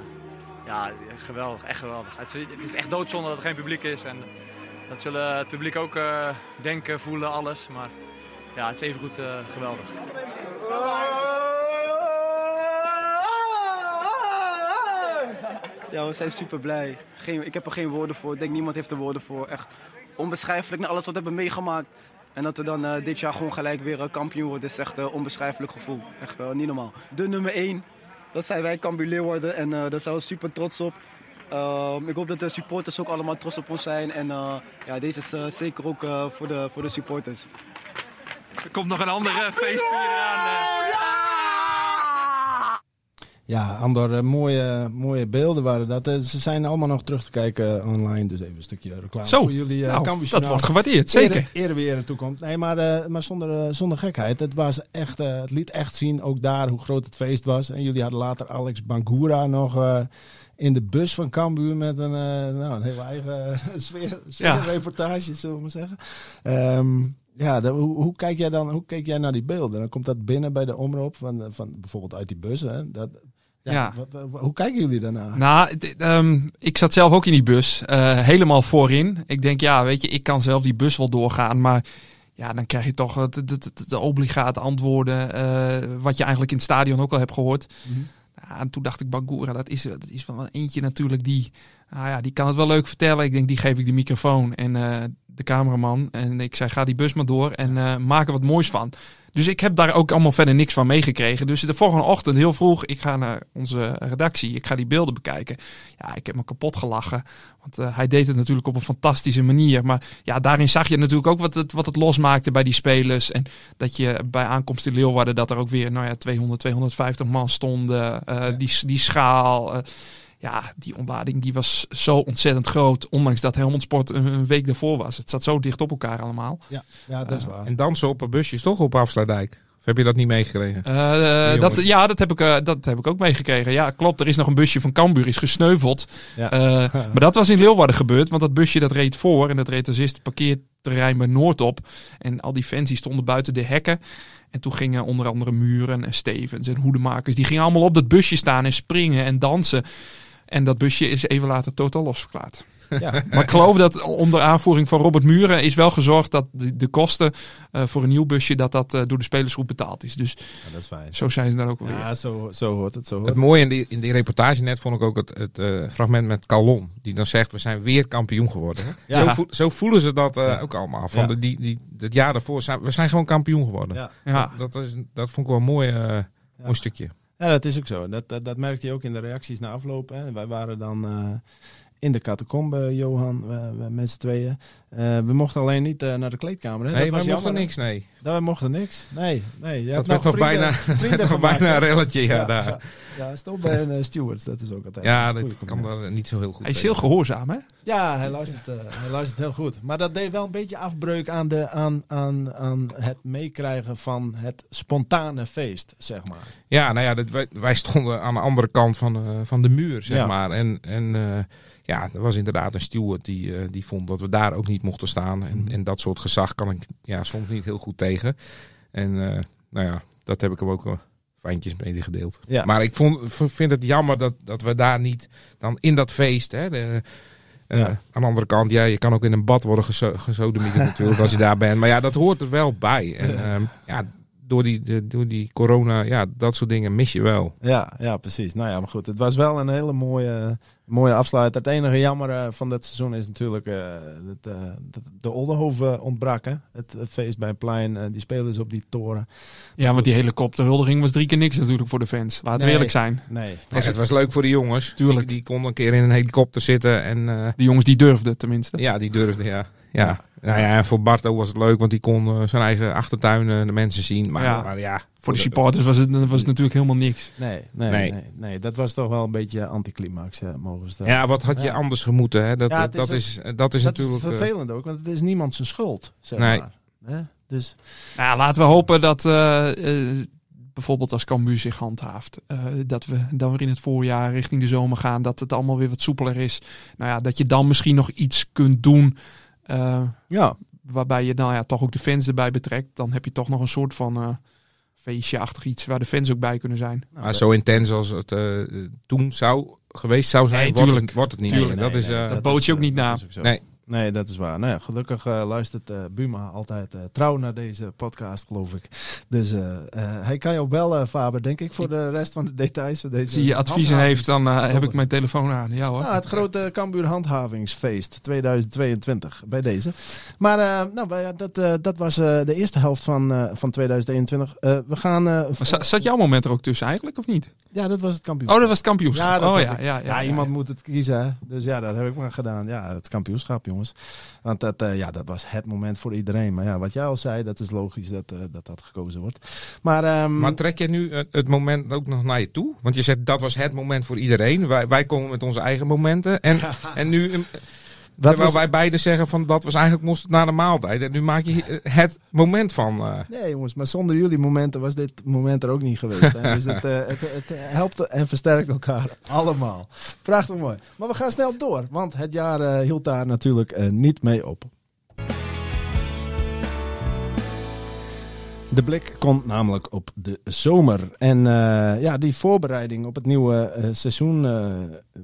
ja, geweldig, echt geweldig. Het is, het is echt doodzonde dat er geen publiek is. En dat zullen het publiek ook eh, denken, voelen, alles. Maar ja, het is evengoed uh, geweldig. Ja, we zijn super blij. Geen, ik heb er geen woorden voor. Ik denk niemand heeft er woorden voor. Echt onbeschrijfelijk na alles wat we hebben meegemaakt. En dat we dan uh, dit jaar gewoon gelijk weer uh, kampioen worden, is echt een uh, onbeschrijfelijk gevoel. Echt niet normaal. De nummer 1, dat zijn wij, Cambuur Leeuwarden. En daar zijn we super trots op. Ehm, ik hoop dat de supporters ook allemaal trots op ons zijn. En ja, deze is zeker ook voor, de, voor de supporters. Er komt nog een andere feest hier aan. Ja, Andor, uh, mooie, mooie beelden waren dat. Uh, ze zijn allemaal nog terug te kijken online. Dus even een stukje reclame Zo, voor jullie. Nou, dat wordt gewaardeerd, zeker. Ere weer in toekomt. Nee, maar, maar zonder, zonder gekheid. Het, was echt, het liet echt zien, ook daar, hoe groot het feest was. En jullie hadden later Alex Bangura nog in de bus van Cambuur met een, nou, een hele eigen sfeer, sfeerreportage, ja. zullen we maar zeggen. Um, ja, de, hoe, hoe, kijk jij dan, hoe keek jij naar die beelden? Dan komt dat binnen bij de omroep van, van bijvoorbeeld uit die bus. Hè? Dat, ja, ja. Wat, wat, hoe kijken jullie daarna? Nou, um, ik zat zelf ook in die bus, uh, helemaal voorin. Ik denk, ja, weet je, ik kan zelf die bus wel doorgaan, maar ja, dan krijg je toch de, de, de, de obligate antwoorden, uh, wat je eigenlijk in het stadion ook al hebt gehoord. Mm -hmm. ja, en toen dacht ik, Bangura, dat is, dat is wel eentje natuurlijk die, nou ja, die kan het wel leuk vertellen. Ik denk, die geef ik de microfoon en uh, de cameraman. En ik zei, ga die bus maar door en uh, maak er wat moois van. Dus ik heb daar ook allemaal verder niks van meegekregen. Dus de volgende ochtend, heel vroeg, ik ga naar onze redactie. Ik ga die beelden bekijken. Ja, ik heb me kapot gelachen. Want uh, hij deed het natuurlijk op een fantastische manier. Maar ja, daarin zag je natuurlijk ook wat het, wat het losmaakte bij die spelers. En dat je bij aankomst in Leeuwarden, dat er ook weer nou ja, 200, 250 man stonden. Uh, ja. die, die schaal. Uh, ja, die ontlading die was zo ontzettend groot. Ondanks dat Helmond Sport een, week daarvoor was. Het zat zo dicht op elkaar allemaal. Ja, ja dat is waar. En dansen op een busjes toch op Afsluitdijk? Of heb je dat niet meegekregen? Eh, dat, ja, dat heb, ik, eh, dat heb ik ook meegekregen. Ja, klopt. Er is nog een busje van Cambuur is gesneuveld. Ja. Eh, maar dat was in Leeuwarden gebeurd. Want dat busje dat reed voor. En dat reed dus eerst het parkeerterrein bij Noord op. En al die fans die stonden buiten de hekken. En toen gingen onder andere Muren en Stevens en Hoedemakers. Die gingen allemaal op dat busje staan en springen en dansen. En dat busje is even later totaal losverklaard. Ja. Maar ik geloof dat onder aanvoering van Robert Muren is wel gezorgd dat de, de kosten eh, voor een nieuw busje dat dat eh, door de spelersgroep betaald is. Dus Ja, dat is fijn. zo zijn ze daar ook alweer. Ja, zo, zo hoort het. Zo hoort Het mooie in die, in die reportage net vond ik ook het, het eh, fragment met Calon. Die dan zegt, we zijn weer kampioen geworden. hè. Ja. Zo, voel- zo voelen ze dat eh, Ja. ook allemaal. Van Ja. de, die, die, het jaar daarvoor, zijn, we zijn gewoon kampioen geworden. Ja. Ja. Dat, dat, is, dat vond ik wel een mooi, eh, mooi stukje. Ja, dat is ook zo. Dat, dat, merkte je ook in de reacties na afloop. Hè. Wij waren dan eh, in de catacombe, Johan, we, we met z'n tweeën. Eh, we mochten alleen niet eh, naar de kleedkamer. Hè. Nee, dat was mochten jammer, hè. niks, nee. Dat, wij mochten niks. Nee, nee. Je Dat werd nog bijna, werd nog bijna een relletje ja, Ja, daar. ja. Ja, stond bij een eh, stewards. Dat is ook altijd Ja, een dat kan daar niet zo heel goed. Hij is heel gehoorzaam, hè? Ja, hij luistert, eh, hij luistert heel goed. Maar dat deed wel een beetje afbreuk aan, de, aan, aan, aan het meekrijgen van het spontane feest, zeg maar. Ja, nou ja, dat, wij, wij stonden aan de andere kant van, eh, van de muur, zeg Ja. maar. En, en eh, ja, er was inderdaad een steward die, eh, die vond dat we daar ook niet mochten staan. En, Mhm. en dat soort gezag kan ik ja, soms niet heel goed tegen. En eh, nou ja, dat heb ik hem ook wel fijntjes medegedeeld. Ja. Maar ik vond, vind het jammer dat, dat we daar niet dan in dat feest... Hè, de, Ja. Aan de andere kant, ja, je kan ook in een bad worden gesodemieterd natuurlijk als je daar bent. Maar ja, dat hoort er wel bij. En ehm, ja, door die, de, door die corona, ja, dat soort dingen mis je wel. Ja, ja, precies. Nou ja, maar goed. Het was wel een hele mooie, mooie afsluiter. Het enige jammer eh, van dit seizoen is natuurlijk eh, dat, eh, dat de Oldenhoven ontbrak. Hè? Het, het feest bij het plein. eh, die spelers op die toren. Ja, want die helikopterhuldiging was drie keer niks natuurlijk voor de fans. Laten we Nee. eerlijk zijn. Nee. Ja, het was leuk voor de jongens. Tuurlijk. Die, die konden een keer in een helikopter zitten en eh, De jongens die durfden tenminste. ja, die durfden, ja. Ja. Nou ja, en voor Barto was het leuk, want die kon eh, zijn eigen achtertuin eh, de mensen zien. Maar Ja. ja, maar ja Voor de supporters was het, was het natuurlijk helemaal niks. Nee, nee, nee. Nee. nee, Dat was toch wel een beetje anticlimax, eh, mogen we stellen. Ja, wat had je Ja. anders gemoeten? Hè? Dat, Ja, het is dat, ook- is, dat is dat natuurlijk. is eh, vervelend ook, want het is niemand zijn schuld, zeg Nee. maar. Hè? Dus Nou, laten we hopen dat eh, eh, bijvoorbeeld als Cambuur zich handhaaft. eh, dat we dan weer in het voorjaar richting de zomer gaan. Dat het allemaal weer wat soepeler is. Nou ja, dat je dan misschien nog iets kunt doen. Eh, ja, waarbij je nou ja, toch ook de fans erbij betrekt. Dan heb je toch nog een soort van eh feestje-achtig iets waar de fans ook bij kunnen zijn. nou, maar zo intens als het eh, toen zou geweest zou zijn, Nee, wordt, het, wordt het niet Tuurlijk. meer. Dat is, eh, dat bood je ook niet na. ook. Nee. Nee, dat is waar. Nou ja, gelukkig eh, luistert eh, Buma altijd eh, trouw naar deze podcast, geloof ik. Dus hij kan je ook bellen, Faber, denk ik, voor de rest van de details van deze. Als je adviezen heeft, dan heb ik mijn telefoon aan. Ja hoor. Nou, het grote Cambuur Handhavingsfeest 2022 bij deze. Maar nou, dat, dat was de eerste helft van, van 2021. Eh, we gaan. zat jouw moment er ook tussen eigenlijk, of niet? ja, dat was het kampioen. Oh, dat was het kampioenschap. Ja, oh ja, ja, ja, Ja, iemand moet het kiezen. Dus ja, dat heb ik maar gedaan. Ja, het kampioenschap, jongens. Want dat, eh, ja, dat was het moment voor iedereen. Maar ja, wat jij al zei, dat is logisch dat eh, dat, dat gekozen wordt. Maar, ehm, Maar trek je nu eh, het moment ook nog naar je toe? Want je zegt dat was het moment voor iedereen. Wij, wij komen met onze eigen momenten. En, en nu, wat terwijl was- wij beiden zeggen van dat was eigenlijk moest het na de maaltijd. En nu maak je eh, het moment van. eh, Nee, jongens, maar zonder jullie momenten was dit moment er ook niet geweest. Hè? Dus het, eh, het, het helpt en versterkt elkaar allemaal. Prachtig mooi. Maar we gaan snel door, want het jaar hield daar natuurlijk niet mee op. De blik komt namelijk op de zomer. En eh, ja, die voorbereiding op het nieuwe eh, seizoen. eh,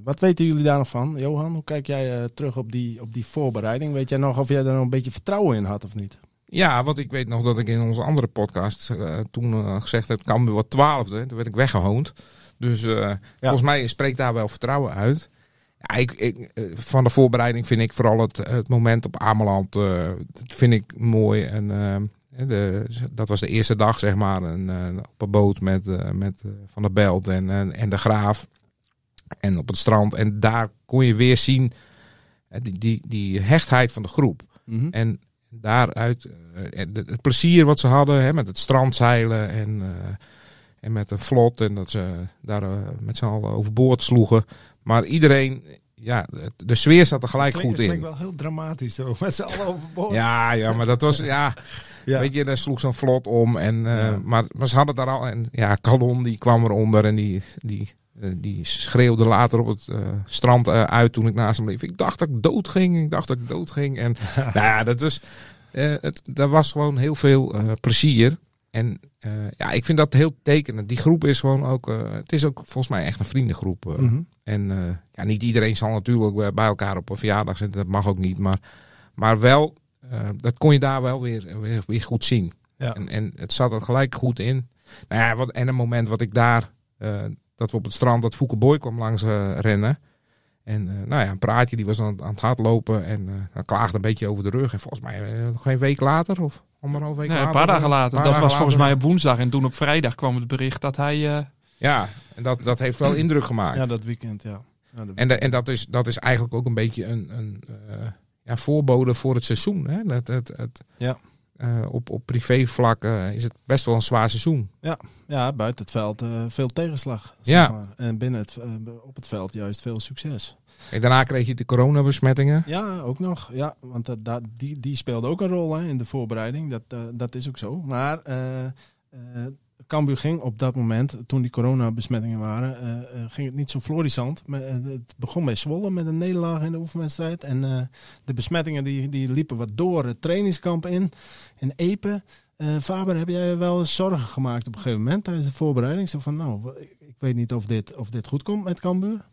wat weten jullie daar nog van? Johan, hoe kijk jij terug op die, op die voorbereiding? Weet jij nog of jij daar nog een beetje vertrouwen in had of niet? Ja, want ik weet nog dat ik in onze andere podcast toen gezegd heb, Cambuur wordt twaalfde. Toen werd ik weggehoond. Dus volgens mij spreekt daar wel vertrouwen uit. Ja, ik, ik, van de voorbereiding vind ik vooral het, het moment op Ameland, dat vind ik mooi. En, de, dat was de eerste dag, zeg maar, en, eh, op een boot met, eh, met eh, Van der Belt en, en, en de Graaf. En op het strand. En daar kon je weer zien eh, die, die, die hechtheid van de groep. Mhm. En daaruit het, plezier wat ze hadden hè, met het strandzeilen en, en met een vlot. En dat ze daar met z'n allen overboord sloegen. Maar iedereen, ja, de, sfeer zat er gelijk Klinkt- goed het in. klinkt wel heel dramatisch zo, met z'n allen overboord. Ja, ja, maar dat was, ja, Ja. weet je, daar sloeg zo'n vlot om. En, eh, Ja. maar, maar ze hadden daar al, en ja, Calon die kwam eronder en die, die, eh, die schreeuwde later op het eh, strand uit toen ik naast hem liep. Ik dacht dat ik dood ging, ik dacht dat ik dood ging. En nou ja, dat was, eh, het, daar was gewoon heel veel plezier. En ja, ik vind dat heel tekenend. Die groep is gewoon ook, het is ook volgens mij echt een vriendengroep. Mhm. En eh, ja, niet iedereen zal natuurlijk bij- elkaar op een verjaardag zitten. Dat mag ook niet. Maar, maar wel, eh, dat kon je daar wel weer, weer, weer goed zien. Ja. En, en het zat er gelijk goed in. Nou ja, wat, en een moment wat ik daar, eh, dat we op het strand, dat Fouke Boy kwam langs rennen. En eh, nou ja, een praatje, die was aan, aan het hardlopen en eh hij klaagde een beetje over de rug. En volgens mij nog geen week later of anderhalf week Nee, later. een paar dagen later. paar Dat dagen was volgens later. mij op woensdag. En toen op vrijdag kwam het bericht dat hij... Ja, en dat, dat heeft wel indruk gemaakt. Ja, dat weekend, ja. Ja, dat En, de- en dat, is, dat is eigenlijk ook een beetje een, een eh, ja, voorbode voor het seizoen. Hè? Dat, het, het, Ja. eh, op, op privévlak is het best wel een zwaar seizoen. Ja, buiten het veld eh, veel tegenslag. Ja. Zeg maar. En binnen het, op het veld juist veel succes. En daarna kreeg je de coronabesmettingen. Ja, ook nog. Ja, want dat, dat, die, die speelde ook een rol hè, in de voorbereiding. Dat, dat is ook zo. Maar eh, Cambuur ging op dat moment, toen die coronabesmettingen waren, eh, eh, ging het niet zo florissant. Eh, het begon bij Zwolle met een nederlaag in de oefenwedstrijd. En de besmettingen die, die liepen wat door het trainingskamp in. In Epe. Eh, Faber, heb jij wel eens zorgen gemaakt op een gegeven moment tijdens de voorbereiding? Zo van, nou, ik weet niet of dit, of dit goed komt met Cambuur.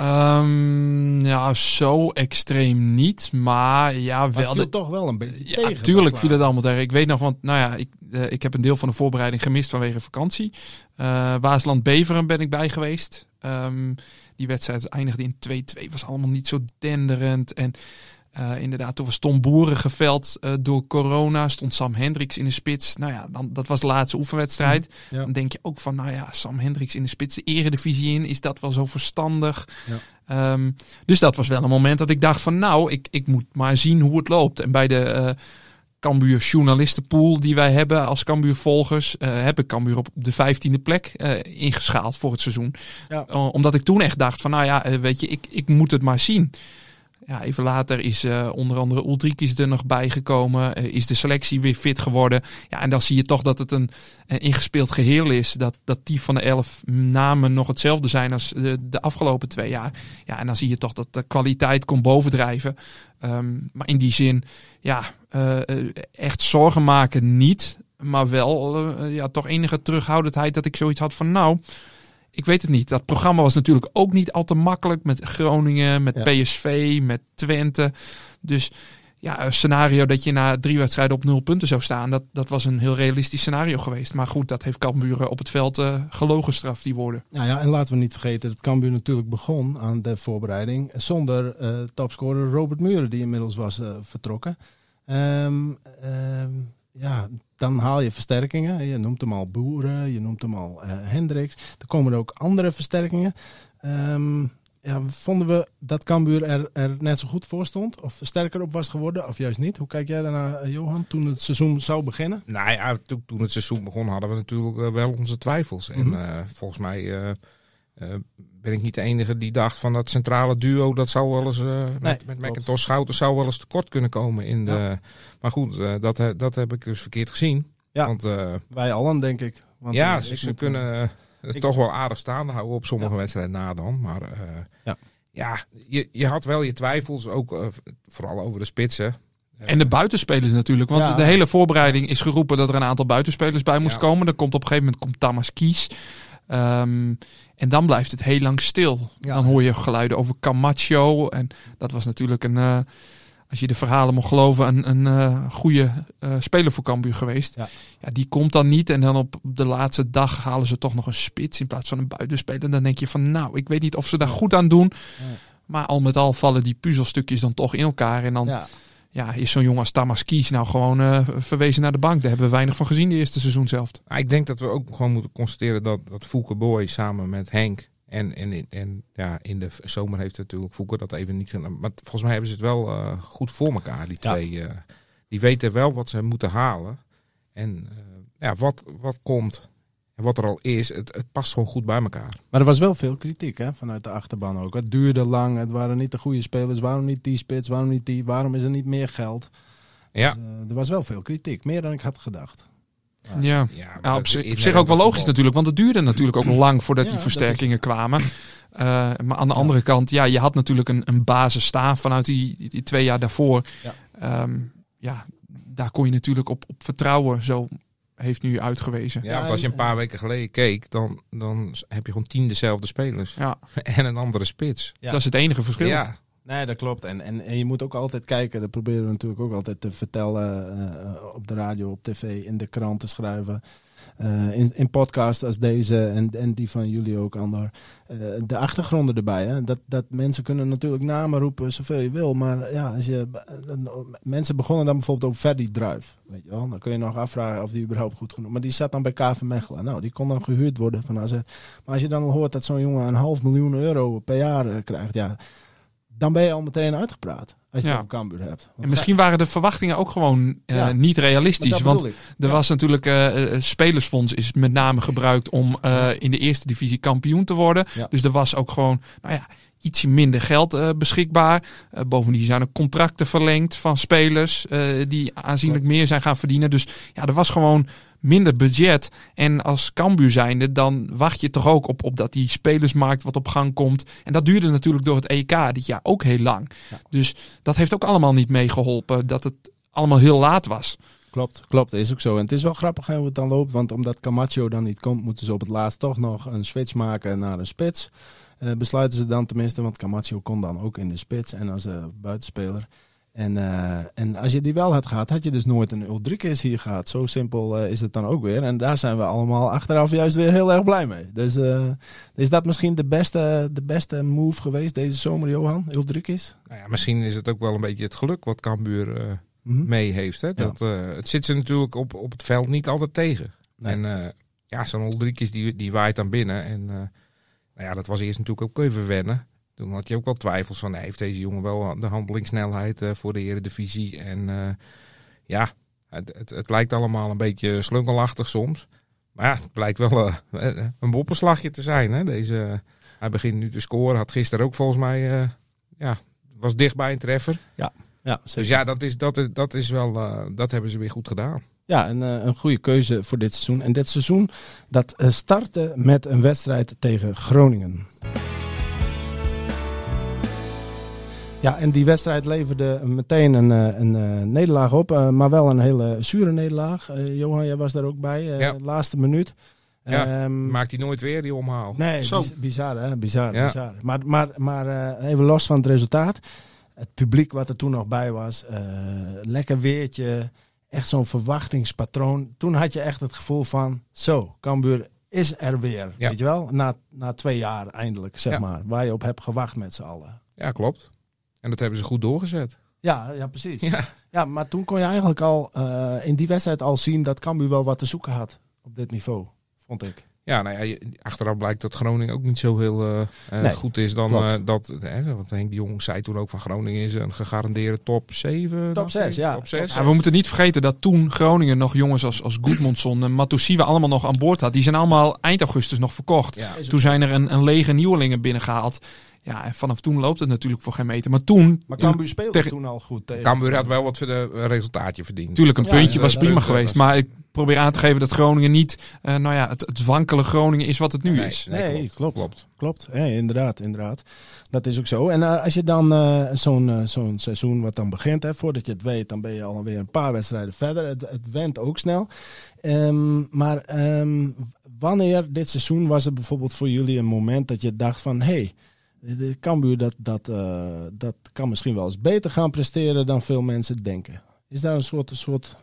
Ehm, ja, zo extreem niet. Maar ja, Maar het wel... viel de- toch wel een beetje Ja, tegen. tuurlijk viel het allemaal tegen. Ik weet nog, want nou ja, ik, eh, ik heb een deel van de voorbereiding gemist vanwege vakantie. Eh Waasland-Beveren ben ik bij geweest. Ehm, die wedstrijd eindigde in 2-2. Was allemaal niet zo denderend. En eh, inderdaad, toen was Tom Boeren geveld eh, door corona. Stond Sam Hendricks in de spits. Nou ja, dan, dat was de laatste oefenwedstrijd. Mhm, Ja. Dan denk je ook van, nou ja, Sam Hendricks in de spits. De eredivisie in, is dat wel zo verstandig? Ja. Ehm, dus dat was wel een moment dat ik dacht van, nou, ik, ik moet maar zien hoe het loopt. En bij de... eh, Cambuur journalistenpool die wij hebben als Cambuur volgers, eh, heb ik Cambuur op de vijftiende plek ingeschaald voor het seizoen. Ja. Omdat ik toen echt dacht van nou ja, weet je, ik, ik moet het maar zien. Ja, even later is eh, onder andere Ulrikis er nog bijgekomen. eh, is de selectie weer fit geworden. Ja, en dan zie je toch dat het een, ingespeeld geheel is. Dat, dat die van de elf namen nog hetzelfde zijn als de, afgelopen twee jaar. Ja, en dan zie je toch dat de kwaliteit komt bovendrijven. Ehm, maar in die zin, ja, eh, echt zorgen maken niet. Maar wel ja, toch enige terughoudendheid dat ik zoiets had van nou... Ik weet het niet. Dat programma was natuurlijk ook niet al te makkelijk. Met Groningen, met Ja. PSV, met Twente. Dus ja, een scenario dat je na drie wedstrijden op nul punten zou staan. Dat, dat was een heel realistisch scenario geweest. Maar goed, dat heeft Cambuur op het veld eh gelogen straf die woorden. Nou ja, en laten we niet vergeten dat Cambuur natuurlijk begon aan de voorbereiding zonder eh topscorer Robert Muren, die inmiddels was eh, vertrokken. Ehm, ja, dan haal je versterkingen. Je noemt hem al Boeren, je noemt hem al eh Hendricks. Er komen er ook andere versterkingen. Ehm, ja, vonden we dat Cambuur er, er net zo goed voor stond? Of sterker op was geworden? Of juist niet? Hoe kijk jij daarna, eh, Johan, toen het seizoen zou beginnen? Nou ja, toen, toen het seizoen begon hadden we natuurlijk eh, wel onze twijfels. Mhm. En eh, volgens mij eh, ben ik niet de enige die dacht van dat centrale duo, dat zou wel eens eh, met, met. McIntosh Schouten zou wel eens tekort kunnen komen. In de, Maar goed, eh, dat, dat heb ik dus verkeerd gezien. Ja. Want eh, Wij allen, denk ik. Want, ja, ze, ik ze moet, kunnen het ik- toch wel aardig staande houden op sommige Ja. wedstrijden na dan. Maar eh, Ja. ja, je, je had wel je twijfels, ook vooral over de spitsen. En de buitenspelers natuurlijk. Want Ja. de hele voorbereiding is geroepen dat er een aantal buitenspelers bij moest Ja. komen. Dan komt op een gegeven moment komt Thomas Kies. Ehm, en dan blijft het heel lang stil. Ja. Dan hoor je geluiden over Camacho. En dat was natuurlijk een, eh, als je de verhalen mocht geloven, een, een eh, goede eh, speler voor Cambuur geweest. Ja. Ja. die komt dan niet. En dan op de laatste dag halen ze toch nog een spits in plaats van een buitenspeler. Dan denk je van nou, ik weet niet of ze daar goed aan doen. Maar al met al vallen die puzzelstukjes dan toch in elkaar. En dan Ja. is zo'n jongen als Tamas Kies nou gewoon eh, verwezen naar de bank. Daar hebben we weinig van gezien de eerste seizoen zelf. Nou, ik denk dat we ook gewoon moeten constateren dat, dat Fouke Boy samen met Henk. En, en, en ja, in de zomer heeft natuurlijk Fouke dat even niet gedaan. Maar volgens mij hebben ze het wel eh, goed voor elkaar, die Ja. twee. eh. die weten wel wat ze moeten halen. En eh, ja, wat, wat komt. En wat er al is, het, het past gewoon goed bij elkaar. Maar er was wel veel kritiek hè, vanuit de achterban ook. Het duurde lang, het waren niet de goede spelers. Waarom niet die spits, waarom niet die? Waarom is er niet meer geld? Ja. Dus, eh, er was wel veel kritiek, meer dan ik had gedacht. Ja, ja, ja op, zich, is op zich ook wel logisch natuurlijk, want het duurde natuurlijk ook lang voordat Ja, die is- versterkingen kwamen. Eh, maar aan de andere kant, ja, je had natuurlijk een, een basisstaaf vanuit die, die, die twee jaar daarvoor. Ja. Ehm, ja, daar kon je natuurlijk op, op vertrouwen, zo heeft nu uitgewezen. Ja, als je een paar weken geleden keek, dan, dan heb je gewoon tien dezelfde spelers. Ja. En een andere spits. Ja. Dat is het enige verschil. Ja, Nee, dat klopt. En, en, en je moet ook altijd kijken, dat proberen we natuurlijk ook altijd te vertellen eh, op de radio, op tv, in de krant te schrijven. Eh, in, in podcasts als deze en, en die van jullie ook, Andor. eh, de achtergronden erbij. Hè? Dat, dat mensen kunnen natuurlijk namen roepen zoveel je wil. Maar ja, als je, mensen begonnen dan bijvoorbeeld over Ferdy Druif. Weet je wel? Dan kun je nog afvragen of die überhaupt goed genoeg Maar die zat dan bij KV Mechelen. Nou, die kon dan gehuurd worden van AZ. Maar als je dan hoort dat zo'n jongen een half miljoen euro per jaar eh, krijgt, ja, dan ben je al meteen uitgepraat. Als je Ja. het over Cambuur hebt. Want En misschien waren de verwachtingen ook gewoon eh, Ja. niet realistisch. Want er Ja. was natuurlijk eh, spelersfonds is met name gebruikt om in de eerste divisie kampioen te worden. Dus er was ook gewoon, nou ja, ietsje minder geld beschikbaar. Bovendien zijn er contracten verlengd van spelers die aanzienlijk meer zijn gaan verdienen. Dus ja, er was gewoon minder budget. En als Cambuur zijnde, dan wacht je toch ook op, op dat die spelersmarkt wat op gang komt. En dat duurde natuurlijk door het EK dit jaar ook heel lang. Dus dat heeft ook allemaal niet meegeholpen dat het allemaal heel laat was. Klopt, klopt, is ook zo. En het is wel grappig hè, hoe het dan loopt, want omdat Camacho dan niet komt, moeten ze op het laatst toch nog een switch maken naar een spits. Eh, besluiten ze dan tenminste, want Camacho kon dan ook in de spits en als eh, buitenspeler. En, eh, en als je die wel had gehad, had je dus nooit een Ulrikes hier gehad. Zo simpel eh, is het dan ook weer. En daar zijn we allemaal achteraf juist weer heel erg blij mee. Dus eh, is dat misschien de beste, de beste move geweest deze zomer, Johan? Ulrikes? nou ja, misschien is het ook wel een beetje het geluk wat Cambuur Mhm. mee heeft. Hè? Dat, het zit ze natuurlijk op, op het veld niet altijd tegen. Nee. En ja, zo'n Ulrikes die, die waait dan binnen. En nou ja, dat was eerst natuurlijk ook even wennen. Toen had je ook wel twijfels van, heeft deze jongen wel de handelingssnelheid eh, voor de eredivisie? En eh, ja, het, het, het lijkt allemaal een beetje slungelachtig soms. Maar ja, het blijkt wel eh, een boppenslagje te zijn. Hè? Deze, hij begint nu te scoren, had gisteren ook volgens mij, ja, was dichtbij een treffer. Ja, Dus ja, dat is, dat is, dat is wel, dat hebben ze weer goed gedaan. Ja, een, een goede keuze voor dit seizoen. En dit seizoen dat startte met een wedstrijd tegen Groningen. Ja, en die wedstrijd leverde meteen een, eh, een eh, nederlaag op, eh, maar wel een hele zure nederlaag. Eh, Johan, jij was daar ook bij, laatste minuut. Ja, Ehm, Maakt hij nooit weer die omhaal. Nee, Zo. biz- bizar hè, bizar, Ja. bizar. Maar, maar, maar even los van het resultaat. Het publiek wat er toen nog bij was, lekker weertje, echt zo'n verwachtingspatroon. Toen had je echt het gevoel van, zo, Cambuur is er weer, Ja. weet je wel? Na, na twee jaar eindelijk, zeg Ja. maar, waar je op hebt gewacht met z'n allen. Ja, klopt. En dat hebben ze goed doorgezet. Ja, ja precies. Ja. Ja, maar toen kon je eigenlijk al eh, in die wedstrijd al zien dat Cambuur wel wat te zoeken had op dit niveau, vond ik. Ja, nou ja, achteraf blijkt dat Groningen ook niet zo heel eh, eh, Nee, goed is dan eh, dat. Hè, want Henk de Jong zei toen ook van Groningen is een gegarandeerde top 7. Top zes, ja. Top 6. Ja, we moeten niet vergeten dat toen Groningen nog jongens als, als Goedmondson en Matusiwa allemaal nog aan boord had. Die zijn allemaal eind augustus nog verkocht. Ja. Toen zijn er een, een lege nieuwelingen binnengehaald. Ja, en vanaf toen loopt het natuurlijk voor geen meter. Maar toen, Maar Cambuur speelde tegen- toen al goed tegen. Cambuur had wel wat voor de resultaatje verdiend. natuurlijk een Ja, puntje ja, was prima geweest. was- Maar ik probeer aan te geven dat Groningen niet, eh, nou ja, het, het wankele Groningen is wat het nu Nee, is. Nee, klopt. klopt. klopt. Inderdaad, inderdaad. Dat is ook zo. En eh, als je dan eh, zo'n zo'n seizoen wat dan begint, hè, voordat je het weet, dan ben je alweer een paar wedstrijden verder. Het, het went ook snel. Ehm, maar ehm, wanneer dit seizoen was er bijvoorbeeld voor jullie een moment dat je dacht van, hé, hey, de- de Cambuur dat, dat, eh, dat kan misschien wel eens beter gaan presteren dan veel mensen denken. Is daar een soort, een soort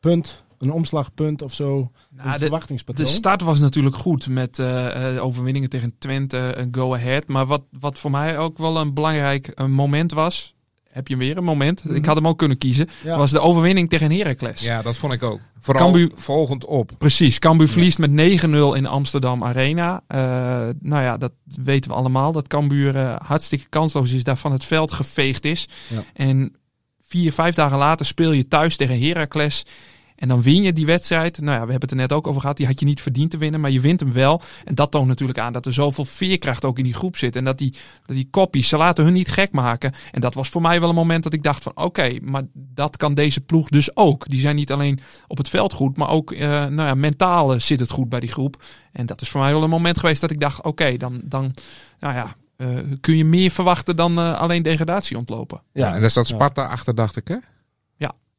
punt, een omslagpunt of zo, Nou, een de- verwachtingspatroon? De start was natuurlijk goed met eh, overwinningen tegen Twente en Go Ahead. Maar wat, wat voor mij ook wel een belangrijk moment was. Heb je weer een moment? Ik had hem ook kunnen kiezen. Ja. Was de overwinning tegen Heracles. Ja, dat vond ik ook. Vooral Cambuur- volgend op. Precies. Cambuur verliest met 9-0 in Amsterdam Arena. Eh, nou ja, dat weten we allemaal. Dat Cambuur eh, hartstikke kansloos is. Daar van het veld geveegd is. Ja. En vier, vijf dagen later speel je thuis tegen Heracles. En dan win je die wedstrijd. Nou ja, we hebben het er net ook over gehad. Die had je niet verdiend te winnen, maar je wint hem wel. En dat toont natuurlijk aan dat er zoveel veerkracht ook in die groep zit. En dat die, dat die koppies, ze laten hun niet gek maken. En dat was voor mij wel een moment dat ik dacht van oké, maar dat kan deze ploeg dus ook. Die zijn niet alleen op het veld goed, maar ook eh, nou ja, mentaal eh, zit het goed bij die groep. En dat is voor mij wel een moment geweest dat ik dacht oké, dan, dan nou ja, eh, kun je meer verwachten dan eh, alleen degradatie ontlopen. Ja, en daar staat Sparta achter, dacht ik, hè?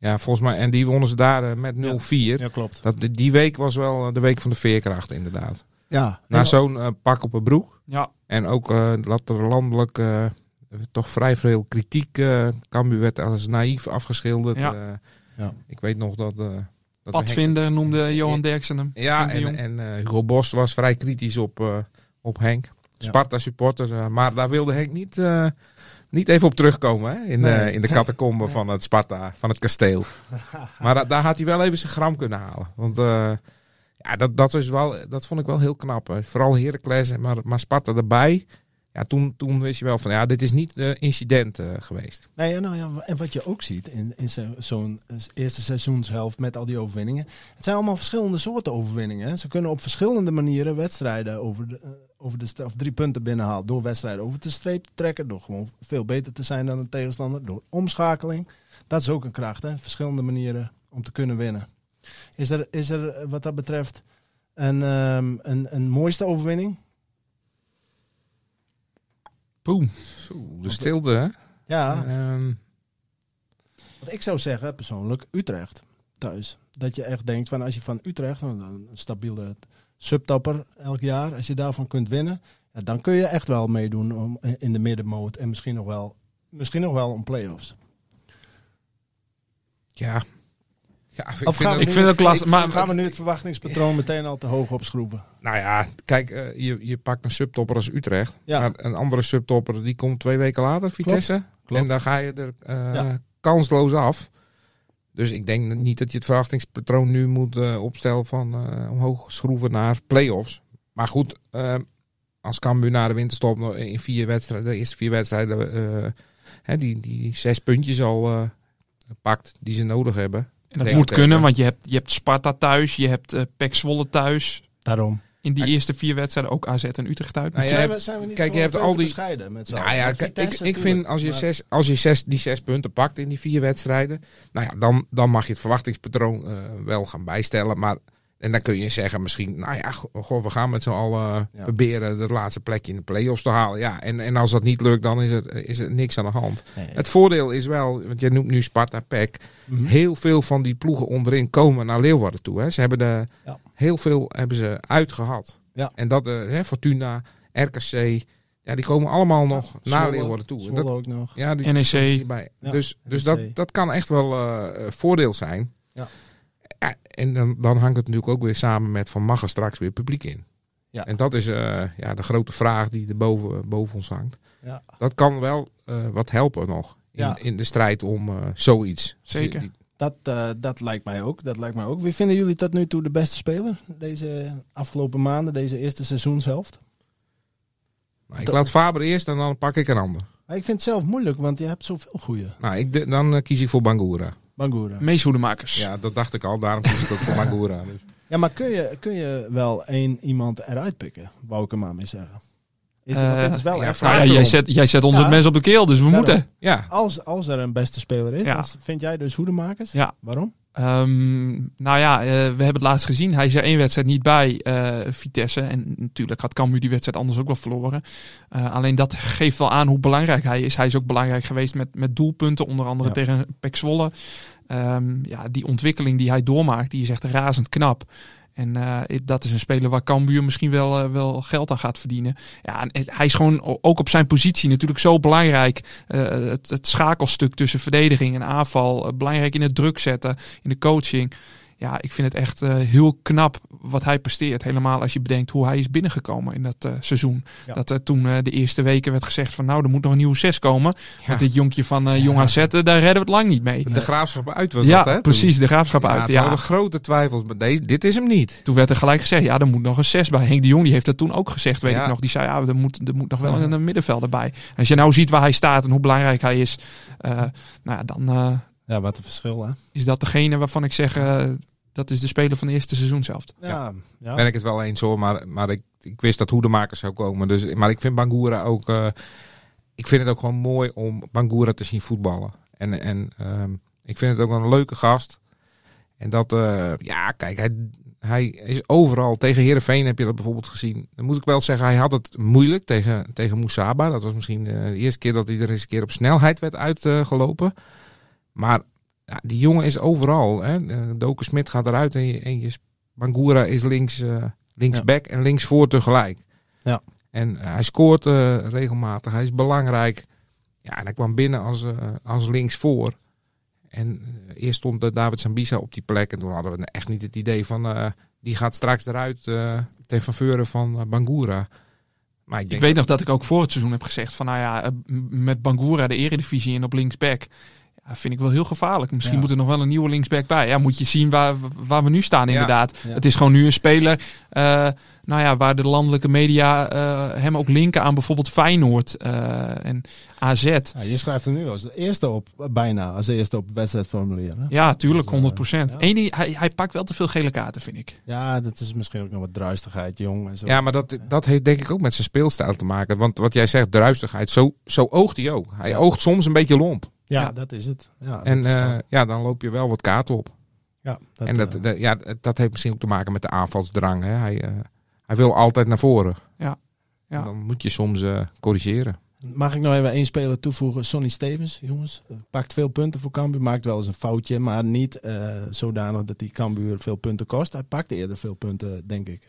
Ja. Volgens mij. En die wonnen ze daar eh, met 0-4. Ja, klopt. Dat, die- week was wel eh, de week van de veerkracht, inderdaad. Ja, Na zo'n eh, pak op een broek. Ja. En ook eh, dat er landelijk eh, toch vrij veel kritiek. eh Cambuur werd als naïef afgeschilderd. Ja. Eh, Ja. Ik weet nog dat... eh dat Henk- Padvinder noemde Johan Derksen hem. Ja, en, en eh, Hugo Bos was vrij kritisch op, eh, op Henk. Sparta supporter. eh, maar daar wilde Henk niet, eh, niet even op terugkomen. Hè? In, Nee. eh, in de catacombe van het Sparta, van het kasteel. maar da- daar had hij wel even zijn gram kunnen halen. Want eh, ja, dat, dat, is wel, dat vond ik wel heel knap. Hè. Vooral Heracles, maar, maar Sparta erbij. Ja, toen, toen wist je wel van ja, dit is niet de incident eh, geweest. Nee, nou ja, en wat je ook ziet in, in zo- zo'n eerste seizoenshelft met al die overwinningen. Het zijn allemaal verschillende soorten overwinningen. Hè. Ze kunnen op verschillende manieren wedstrijden over de, over de of drie punten binnenhalen. Door wedstrijden over de streep te trekken. Door gewoon veel beter te zijn dan de tegenstander. Door omschakeling. Dat is ook een kracht. Hè. Verschillende manieren om te kunnen winnen. Is er, is er eh, wat dat betreft een, ehm, een, een mooiste overwinning? Poem. De stilte, hè? Ja. Ehm, Want ik zou zeggen, persoonlijk, Utrecht thuis. Dat je echt denkt van als je van Utrecht, nou, een stabiele subtopper elk jaar, als je daarvan kunt winnen, ja, dan kun je echt wel meedoen om, in de middenmoot en misschien nog wel, misschien nog wel om play-offs. ja. ja ik Of vind gaan we het- ik vind het- lastig, maar- gaan we nu het verwachtingspatroon meteen al te hoog opschroeven? Nou ja, kijk, eh, je, je pakt een subtopper als Utrecht. Ja. Maar een andere subtopper die komt twee weken later, Vitesse. klopt. En dan ga je er eh, Ja. kansloos af. Dus ik denk niet dat je het verwachtingspatroon nu moet eh, opstellen van eh, omhoog schroeven naar play-offs. Maar goed, eh, als Cambuur na de winterstop nog in vier wedstrijden, de eerste vier wedstrijden, eh, hè, die, die zes puntjes al eh, pakt die ze nodig hebben. En dat moet kunnen, want je hebt, je hebt Sparta thuis, je hebt eh PEC Zwolle thuis. Daarom. In die eerste vier wedstrijden ook AZ en Utrecht uit. Nou, je zijn, hebt- we, zijn we niet kijk, je hebt al die- bescheiden met z'n Nou ja, Met ik, ik vind als je, maar- zes, als je zes, die zes punten pakt in die vier wedstrijden, nou ja, dan, dan mag je het verwachtingspatroon eh, wel gaan bijstellen. Maar, en dan kun je zeggen misschien, nou ja, go- goh, we gaan met z'n allen Ja. proberen dat laatste plekje in de play-offs te halen. Ja, en, en als dat niet lukt, dan is er, is er niks aan de hand. Nee. Het voordeel is wel, want je noemt nu Sparta, PEC, Mhm. heel veel van die ploegen onderin komen naar Leeuwarden toe. Hè. Ze hebben de, Ja. Heel veel hebben ze uitgehad. Ja. En dat, eh, hè, Fortuna, RKC, ja, die komen allemaal nog naar Zwolle- Leeuwarden toe. Zwolle dat, ook nog. ja, die NEC. hierbij. Ja, dus dus NEC. dat, dat kan echt wel eh, voordeel zijn. Ja. Ja, en dan, dan hangt het natuurlijk ook weer samen met van mag er straks weer publiek in. Ja. En dat is eh, ja, de grote vraag die er boven, boven ons hangt. Ja. Dat kan wel eh, wat helpen nog in, Ja. in de strijd om eh, zoiets. Zeker. Die- Dat, eh, dat lijkt mij ook. Dat lijkt mij ook. Wie vinden jullie tot nu toe de beste speler deze afgelopen maanden, deze eerste seizoenshelft? nou, ik laat Faber eerst en dan pak ik een ander. Maar ik vind het zelf moeilijk, want je hebt zoveel goede. Nou, ik, de- dan eh, kies ik voor Bangura. Bangura. Meeshoedemakers. Ja, dat dacht ik al. Daarom kies ik ook voor Bangura. Dus. Ja, maar kun je, kun je wel één iemand eruit pikken? Wou ik er maar mee zeggen. Is, Eh, is wel ja, ja, jij, zet, jij zet ons Ja. het mes op de keel, dus we Daarom. moeten. Ja, Als, als er een beste speler is, dan vind jij dus hoedemakers? Ja. Waarom? Ehm, nou ja, eh, we hebben het laatst gezien. Hij is er één wedstrijd niet bij, eh, Vitesse. En natuurlijk had Cambuur die wedstrijd anders ook wel verloren. Alleen dat geeft wel aan hoe belangrijk hij is. Hij is ook belangrijk geweest met, met doelpunten, onder andere Ja. tegen Pek Zwolle. Ehm, ja, die ontwikkeling die hij doormaakt, die is echt razend knap. En eh, dat is een speler waar Cambuur misschien wel, eh, wel geld aan gaat verdienen. Ja, en hij is gewoon ook op zijn positie natuurlijk zo belangrijk. Eh, het, schakelstuk tussen verdediging en aanval. belangrijk in het druk zetten, in de coaching. Ja, ik vind het echt eh, heel knap wat hij presteert. Helemaal als je bedenkt hoe hij is binnengekomen in dat eh, seizoen. Ja. Dat er toen eh, de eerste weken werd gezegd van nou, er moet nog een nieuwe zes komen. Ja. Want dit jonkje van Jong AZ, daar redden we het lang niet mee. de graafschap uit was ja, dat, hè? toen? precies. De graafschap uit. toen Ja. hadden grote twijfels. Maar deze, dit is hem niet. Toen werd er gelijk gezegd, ja, er moet nog een zes bij. Henk de Jong die heeft dat toen ook gezegd, weet ik nog. Die zei, ja, er moet, er moet nog wel een, een middenvelder bij. Als je nou ziet waar hij staat en hoe belangrijk hij is, nou ja, dan Ja, wat een verschil hè? is dat degene waarvan ik zeg, dat is de speler van de eerste seizoen zelf. Ja, ja. Ben ik het wel eens hoor, maar, maar ik, ik wist dat Hoedemakers zou komen. Dus, maar ik vind Bangura ook... eh, ik vind het ook gewoon mooi om Bangura te zien voetballen. En, en ehm, ik vind het ook een leuke gast. En dat, eh, ja, kijk, hij, hij is overal. Tegen Heerenveen heb je dat bijvoorbeeld gezien. Dan moet ik wel zeggen, hij had het moeilijk tegen, tegen Moussaba. Dat was misschien eh, de eerste keer dat hij er eens een keer op snelheid werd uitgelopen. maar ja, die jongen is overal. Hè. Eh, Doken Smit gaat eruit en je, en je Bangura is links, eh linksback en linksvoor tegelijk. Ja. En eh, hij scoort regelmatig. Hij is belangrijk. Ja, en hij kwam binnen als, als linksvoor. En eerst stond David Sambisa op die plek. En toen hadden we echt niet het idee van... die gaat straks eruit ten faveur van Bangura. Maar ik, weet nog dat ik ook voor het seizoen heb gezegd van nou ja, met Bangura de eredivisie in op linksback. Ja, vind ik wel heel gevaarlijk. Misschien Ja. moet er nog wel een nieuwe linksback bij. Ja, moet je zien waar, waar we nu staan Ja. inderdaad. Ja. Het is gewoon nu een speler, eh, nou ja, waar de landelijke media eh, hem ook linken aan bijvoorbeeld Feyenoord eh, en AZ. Ja, je schrijft er nu als de eerste op, bijna als de eerste op het wedstrijdformulier. Hè? Ja, tuurlijk, Dus, eh, 100%. ja. Eén ding, hij, hij pakt wel te veel gele kaarten, vind ik. Ja, dat is misschien ook nog wat druistigheid, jong. En zo. Ja, maar dat, dat heeft denk ik ook met zijn speelstijl te maken. Want wat jij zegt, druistigheid, zo, zo oogt hij ook. Hij Ja. oogt soms een beetje lomp. Ja, ja. dat is het. Ja, En eh, ja, dan loop je wel wat kaarten op. ja, dat, en dat, eh, dat- ja, dat heeft misschien ook te maken met de aanvalsdrang. Hè. Hij, eh, hij wil altijd naar voren. Ja. Ja. En dan moet je soms eh, corrigeren. Mag ik nog even één speler toevoegen? Sonny Stevens, jongens. Pakt veel punten voor Cambuur. Maakt wel eens een foutje, maar niet eh, zodanig dat die Cambuur veel punten kost. Hij pakt eerder veel punten, denk ik.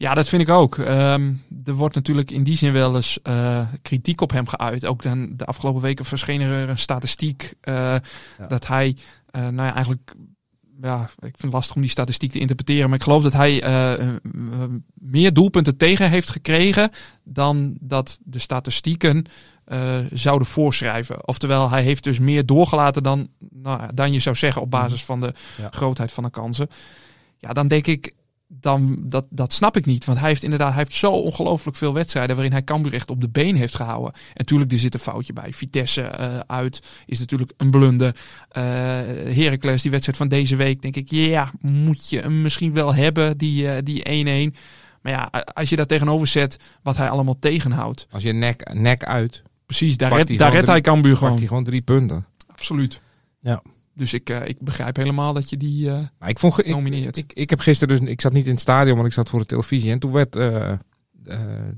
Ja, dat vind ik ook. Ehm, er wordt natuurlijk in die zin wel eens eh, kritiek op hem geuit. Ook dan de afgelopen weken verscheen er een statistiek eh, dat hij, eh, nou ja, eigenlijk, ja, ik vind het lastig om die statistiek te interpreteren, maar ik geloof dat hij meer doelpunten tegen heeft gekregen dan dat de statistieken zouden voorschrijven. Oftewel, hij heeft dus meer doorgelaten dan, nou, dan je zou zeggen op basis van de Ja. grootheid van de kansen. Ja, dan denk ik, dan, dat, dat snap ik niet. Want hij heeft inderdaad hij heeft zo ongelooflijk veel wedstrijden waarin hij Cambuur echt op de been heeft gehouden. En natuurlijk, er zit een foutje bij. Vitesse eh, uit is natuurlijk een blunder. Eh Heracles, die wedstrijd van deze week, denk ik, ja, moet je hem misschien wel hebben, die eh, die 1-1. Maar ja, als je dat tegenover zet, wat hij allemaal tegenhoudt. Als je nek, nek uit, Precies, daar, Pakt red, hij daar gewoon redt hij Cambuur pakt gewoon. hij gewoon drie punten. Absoluut. Ja. Dus ik, eh, ik begrijp helemaal dat je die eh, Maar ik, vond, ik, nomineert. ik, ik heb gisteren dus, ik zat niet in het stadion, maar ik zat voor de televisie. En toen werd eh,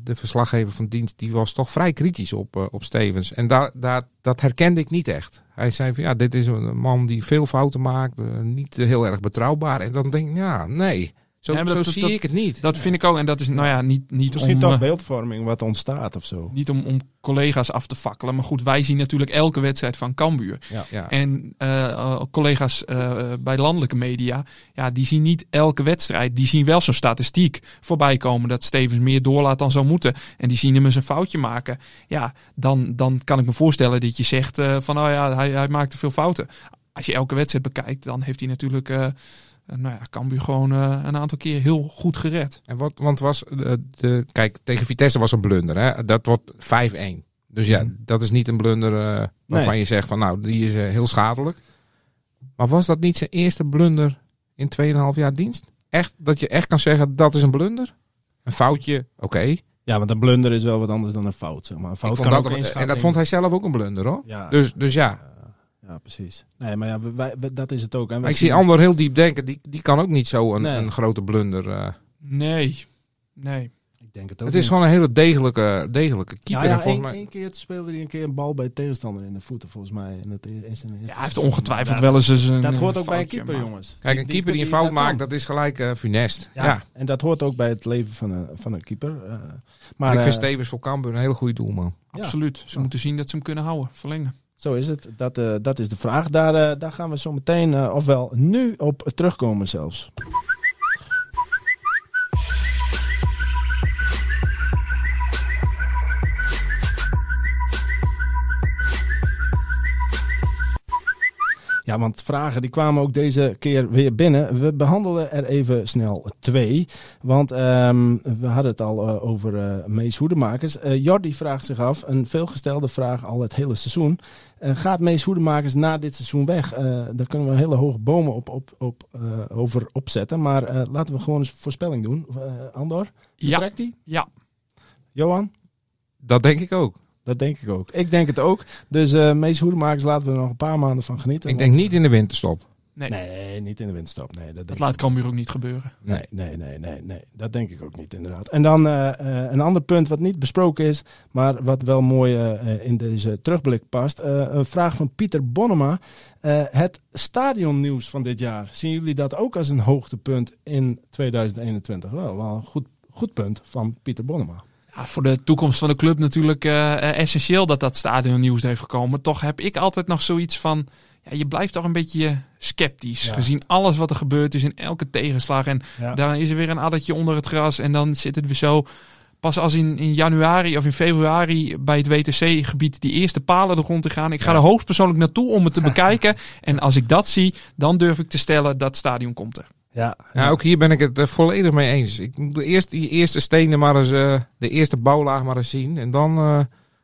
de verslaggever van dienst, die was toch vrij kritisch op, op Stevens. En daar, daar, dat herkende ik niet echt. Hij zei van ja, dit is een man die veel fouten maakt, niet heel erg betrouwbaar. En dan denk ik, ja, nee, zo, Ja, zo dat- zie dat- ik het niet. Dat vind ik ook. En dat is, nou ja, niet, niet Misschien om... toch eh, beeldvorming wat ontstaat of zo. Niet om, om collega's af te fakkelen. Maar goed, wij zien natuurlijk elke wedstrijd van Cambuur. ja. En eh, eh, collega's eh, bij landelijke media, ja, die zien niet elke wedstrijd. Die zien wel zo'n statistiek voorbij komen dat Stevens meer doorlaat dan zou moeten. En die zien hem eens een foutje maken. Ja, dan, dan kan ik me voorstellen dat je zegt eh, van, nou ja, hij, hij maakt te veel fouten. Als je elke wedstrijd bekijkt, dan heeft hij natuurlijk, nou ja, Cambuur gewoon eh, een aantal keer heel goed gered. En wat, want was de, de, kijk, tegen Vitesse was een blunder, hè? Dat wordt 5-1. Dus ja, Mhm. dat is niet een blunder eh, waarvan Nee. je zegt van nou, die is eh, heel schadelijk. Maar was dat niet zijn eerste blunder in 2,5 jaar dienst? Echt, dat je echt kan zeggen dat is een blunder? Een foutje, oké. Ja, want een blunder is wel wat anders dan een fout. Zeg maar. Een fout kan dat- ook En dat vond hij zelf ook een blunder hoor. Ja, Dus, dus ja. Ja, precies. Nee, maar ja, wij, wij- dat is het ook. hè. Ik zie Andor heel diep denken. Die, die kan ook niet zo een, Nee. een grote blunder. eh. Nee, nee. Ik denk het ook Het is niet. gewoon een hele degelijke, degelijke keeper. Ja, En ja, volgens één, mij... keer speelde hij een keer een bal bij de tegenstander in de voeten, volgens mij. En dat is, is een, Ja, hij heeft ongetwijfeld wel eens een Dat hoort ook bij een keeper, maar- jongens. Kijk, een keeper die een fout maakt, dat is gelijk eh, funest. Ja, Ja. en dat hoort ook bij het leven van een, van een keeper. eh. Maar ik vind Stevens voor Cambuur een hele goede doelman. Ja. Absoluut. Ze moeten zien dat ze hem kunnen houden, verlengen. Zo is het. Dat, eh, dat is de vraag. Daar, eh, daar gaan we zo meteen, eh, ofwel nu op terugkomen zelfs. Ja, want vragen die kwamen ook deze keer weer binnen. We behandelen er even snel twee. Want ehm, we hadden het al over eh Mees Hoedemakers. Jordi vraagt zich af, een veelgestelde vraag al het hele seizoen. Eh, gaat Mees Hoedemakers na dit seizoen weg? Eh, daar kunnen we hele hoge bomen op, op, op, eh, over opzetten. Maar eh, laten we gewoon eens voorspelling doen. Andor, Ja. vertrekt hij? Ja. Johan? Dat denk ik ook. Dat denk ik ook. Ik denk het ook. Dus eh Mees Hoedemakers laten we er nog een paar maanden van genieten. Ik denk niet in de winterstop. Nee. Nee, niet in de windstop. Nee, dat, Dat laat Cambuur ook niet gebeuren. Nee, nee, nee, nee, nee. Dat denk ik ook niet, inderdaad. En dan eh, eh, een ander punt wat niet besproken is, maar wat wel mooi eh, in deze terugblik past. Een vraag van Pieter Bonnema. Het stadionnieuws van dit jaar. Zien jullie dat ook als een hoogtepunt in 2021? Wel, wel een goed, goed punt van Pieter Bonnema. Ja, voor de toekomst van de club natuurlijk essentieel dat dat stadion nieuws heeft gekomen. Toch heb ik altijd nog zoiets van, ja, je blijft toch een beetje sceptisch. Ja. Gezien alles wat er gebeurd is in elke tegenslag. En Ja. daar is er weer een addertje onder het gras en dan zit het weer zo. Pas als in, in januari of in februari bij het WTC-gebied die eerste palen de grond te gaan. Ik ga Ja. er hoogstpersoonlijk naartoe om het te bekijken. En als ik dat zie, dan durf ik te stellen dat het stadion komt er. Ja, Ja, ook hier ben ik het eh, volledig mee eens. Ik moet de eerste, die eerste stenen maar eens, eh, de eerste bouwlaag maar eens zien. En dan eh,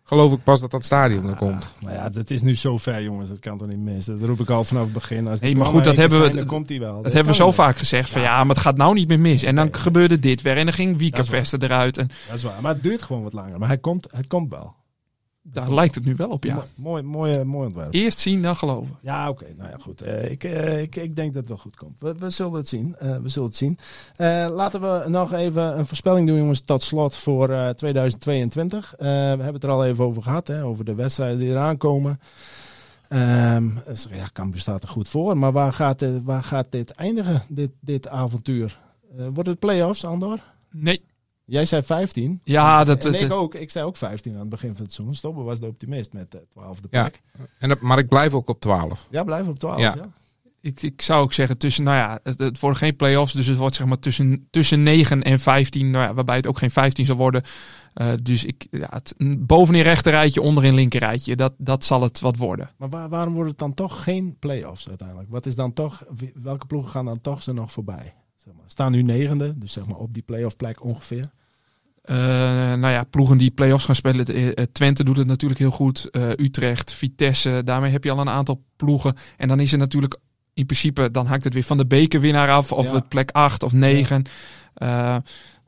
geloof ik pas dat dat stadion er komt. Maar ja, dat is nu zo ver, jongens. Dat kan toch niet mis. Dat roep ik al vanaf het begin. Als maar goed, dat hebben we- zijn, dan komt hij wel. Dat hebben we zo niet. vaak gezegd. Van ja, maar het gaat nou niet meer mis. En dan Nee. gebeurde dit weer. En dan ging. Wiekervesten eruit. En Dat is waar. Maar het duurt gewoon wat langer. Maar hij komt, hij komt wel. Daar lijkt het nu wel op, ja. Mooi, mooi, mooi, mooi ontwerp. Eerst zien, dan geloven. Ja, oké. Nou ja, goed. Eh, ik, eh, ik, ik denk dat het wel goed komt. We, we zullen het zien. Eh, we zullen het zien. Eh, laten we nog even een voorspelling doen, jongens, tot slot voor eh, 2022. Eh, we hebben het er al even over gehad, hè, over de wedstrijden die eraan komen. Dus ja, Cambuur staat er goed voor. Maar waar gaat, dit- waar gaat dit eindigen, dit, dit avontuur? Eh, wordt het play-offs, Andor? Nee. Jij zei 15. Ja, dat... en ik ook. Ik zei ook 15 aan het begin van het seizoen. Stobbe was de optimist met de 12e Ja. plek. En dat, maar ik blijf ook op 12. Ja, blijf op 12. Ja. ja. ik, ik zou ook zeggen tussen, nou ja, het, het worden geen play-offs. Dus het wordt zeg maar tussen, tussen 9 en 15. Nou ja, waarbij het ook geen 15 zal worden. Eh, dus ik, ja, het, bovenin rechter rijtje, onderin linker rijtje. Dat, dat zal het wat worden. Maar waar- waarom wordt het dan toch geen play-offs uiteindelijk? Wat is dan toch, welke ploegen gaan dan toch ze nog voorbij? Zeg maar. Staan nu negende, dus zeg maar op die play-off plek ongeveer. Eh, nou ja, ploegen die play-offs gaan spelen. eh, Twente doet het natuurlijk heel goed. Eh, Utrecht, Vitesse. Daarmee heb je al een aantal ploegen. En dan is het natuurlijk in principe, dan hangt het weer van de bekerwinnaar af. Of Ja. het plek 8 of 9. Eh,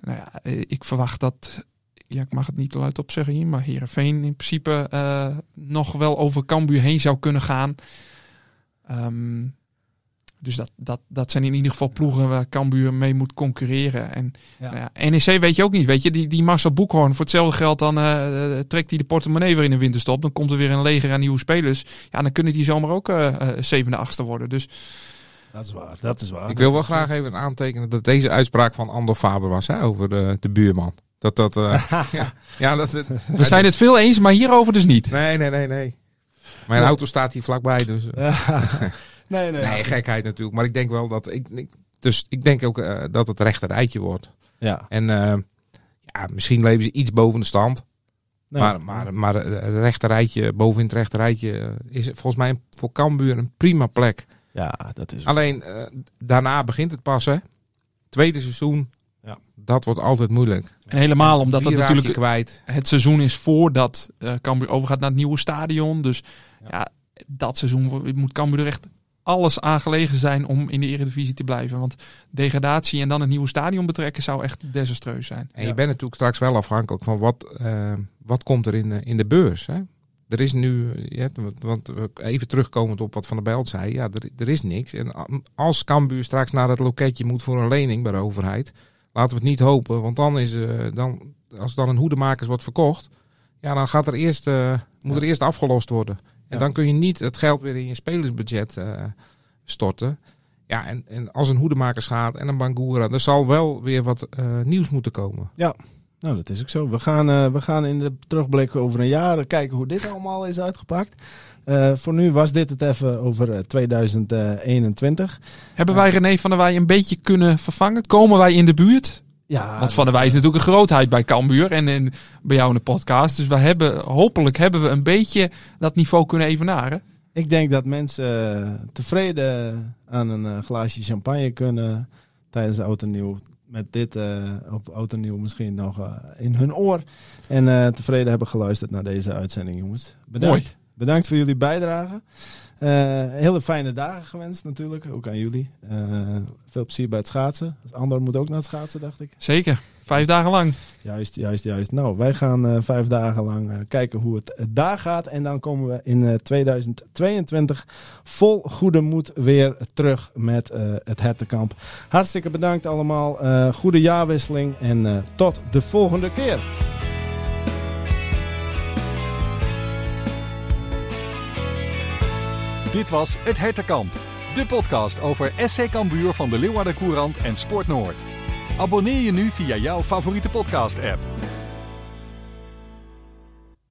nou ja, ik verwacht dat. Ja, ik mag het niet te luid op zeggen hier. Maar Herenveen in principe nog wel over Cambuur heen zou kunnen gaan. Ehm, dus dat, dat, dat zijn in ieder geval ploegen waar Cambuur mee moet concurreren. En Ja. nou ja, NEC weet je ook niet. Weet je, die, die Marcel Boekhoorn, voor hetzelfde geld dan eh, eh, trekt hij de portemonnee weer in de winterstop. Dan komt er weer een leger aan nieuwe spelers. Ja, dan kunnen die zomaar ook eh zevende, achtste worden. Dus Dat is waar, dat is waar. Ik wil wel graag even aantekenen dat deze uitspraak van Andor Faber was hè, over de, de buurman. Dat dat. eh, ja, ja, dat, dat- we zijn het veel eens, maar hierover dus niet. Nee, nee, nee, nee. Mijn auto staat hier vlakbij, dus. nee, nee. nee, gekheid natuurlijk. Maar ik denk wel dat. Ik, ik- dus ik denk ook eh, dat het rechter rijtje wordt. Ja. En eh, ja, misschien leven ze iets boven de stand. Nee. Maar, maar, maar het rechterrijtje, boven in het rechterrijtje, eh, is volgens mij voor Cambuur een prima plek. Ja, dat is. Alleen eh, daarna begint het pas, hè? Tweede seizoen, Ja. dat wordt altijd moeilijk. En helemaal omdat dat natuurlijk kwijt. het seizoen is voordat eh Cambuur overgaat naar het nieuwe stadion. Dus ja, dat seizoen moet Cambuur er echt alles aangelegen zijn om in de Eredivisie te blijven. Want degradatie en dan het nieuwe stadion betrekken zou echt desastreus zijn. En je bent natuurlijk straks wel afhankelijk van wat, eh, wat komt er in, eh, in de beurs. Hè? Er is nu, ja, want- want we- even terugkomend op wat Van der Belt zei, ja, er, er is niks. En als Cambuur straks naar het loketje moet voor een lening bij de overheid, laten we het niet hopen. Want dan is, eh, dan, als dan een hoedemakers wordt verkocht, ja, dan gaat er eerst, eh, moet er eerst afgelost worden. En Ja. dan kun je niet het geld weer in je spelersbudget eh, storten. Ja, en, en als een hoedemakers gaat en een Bangura, er zal wel weer wat eh, nieuws moeten komen. Nou, dat is ook zo. We gaan, eh, we gaan in de terugblik over een jaar kijken hoe dit allemaal is uitgepakt. Eh, voor nu was dit het even over eh, 2021. Hebben wij René van der Wij een beetje kunnen vervangen? Komen wij in de buurt? Ja, Want Van der Wij is natuurlijk een grootheid bij Cambuur en, en bij jou in de podcast. Dus we hebben, hopelijk hebben we een beetje dat niveau kunnen evenaren. ik denk dat mensen eh, tevreden aan een eh, glaasje champagne kunnen tijdens de Oud en Nieuw. Met dit eh, op Oud en Nieuw misschien nog in hun oor. En tevreden hebben geluisterd naar deze uitzending, jongens. Bedankt. Mooi. Bedankt voor jullie bijdrage. Eh, hele fijne dagen gewenst natuurlijk, ook aan jullie. Eh, veel plezier bij het schaatsen. Ander moet ook naar het schaatsen, dacht ik. Zeker. Vijf dagen lang. Juist, juist, juist. Nou, wij gaan eh, vijf dagen lang kijken hoe het daar gaat. En dan komen we in eh, 2022 vol goede moed weer terug met het hertenkamp. Hartstikke bedankt allemaal. Goede jaarwisseling en tot de volgende keer. Dit was Het Hertenkamp, de podcast over SC Cambuur van de Leeuwarden Courant en Sport Noord. Abonneer je nu via jouw favoriete podcast-app.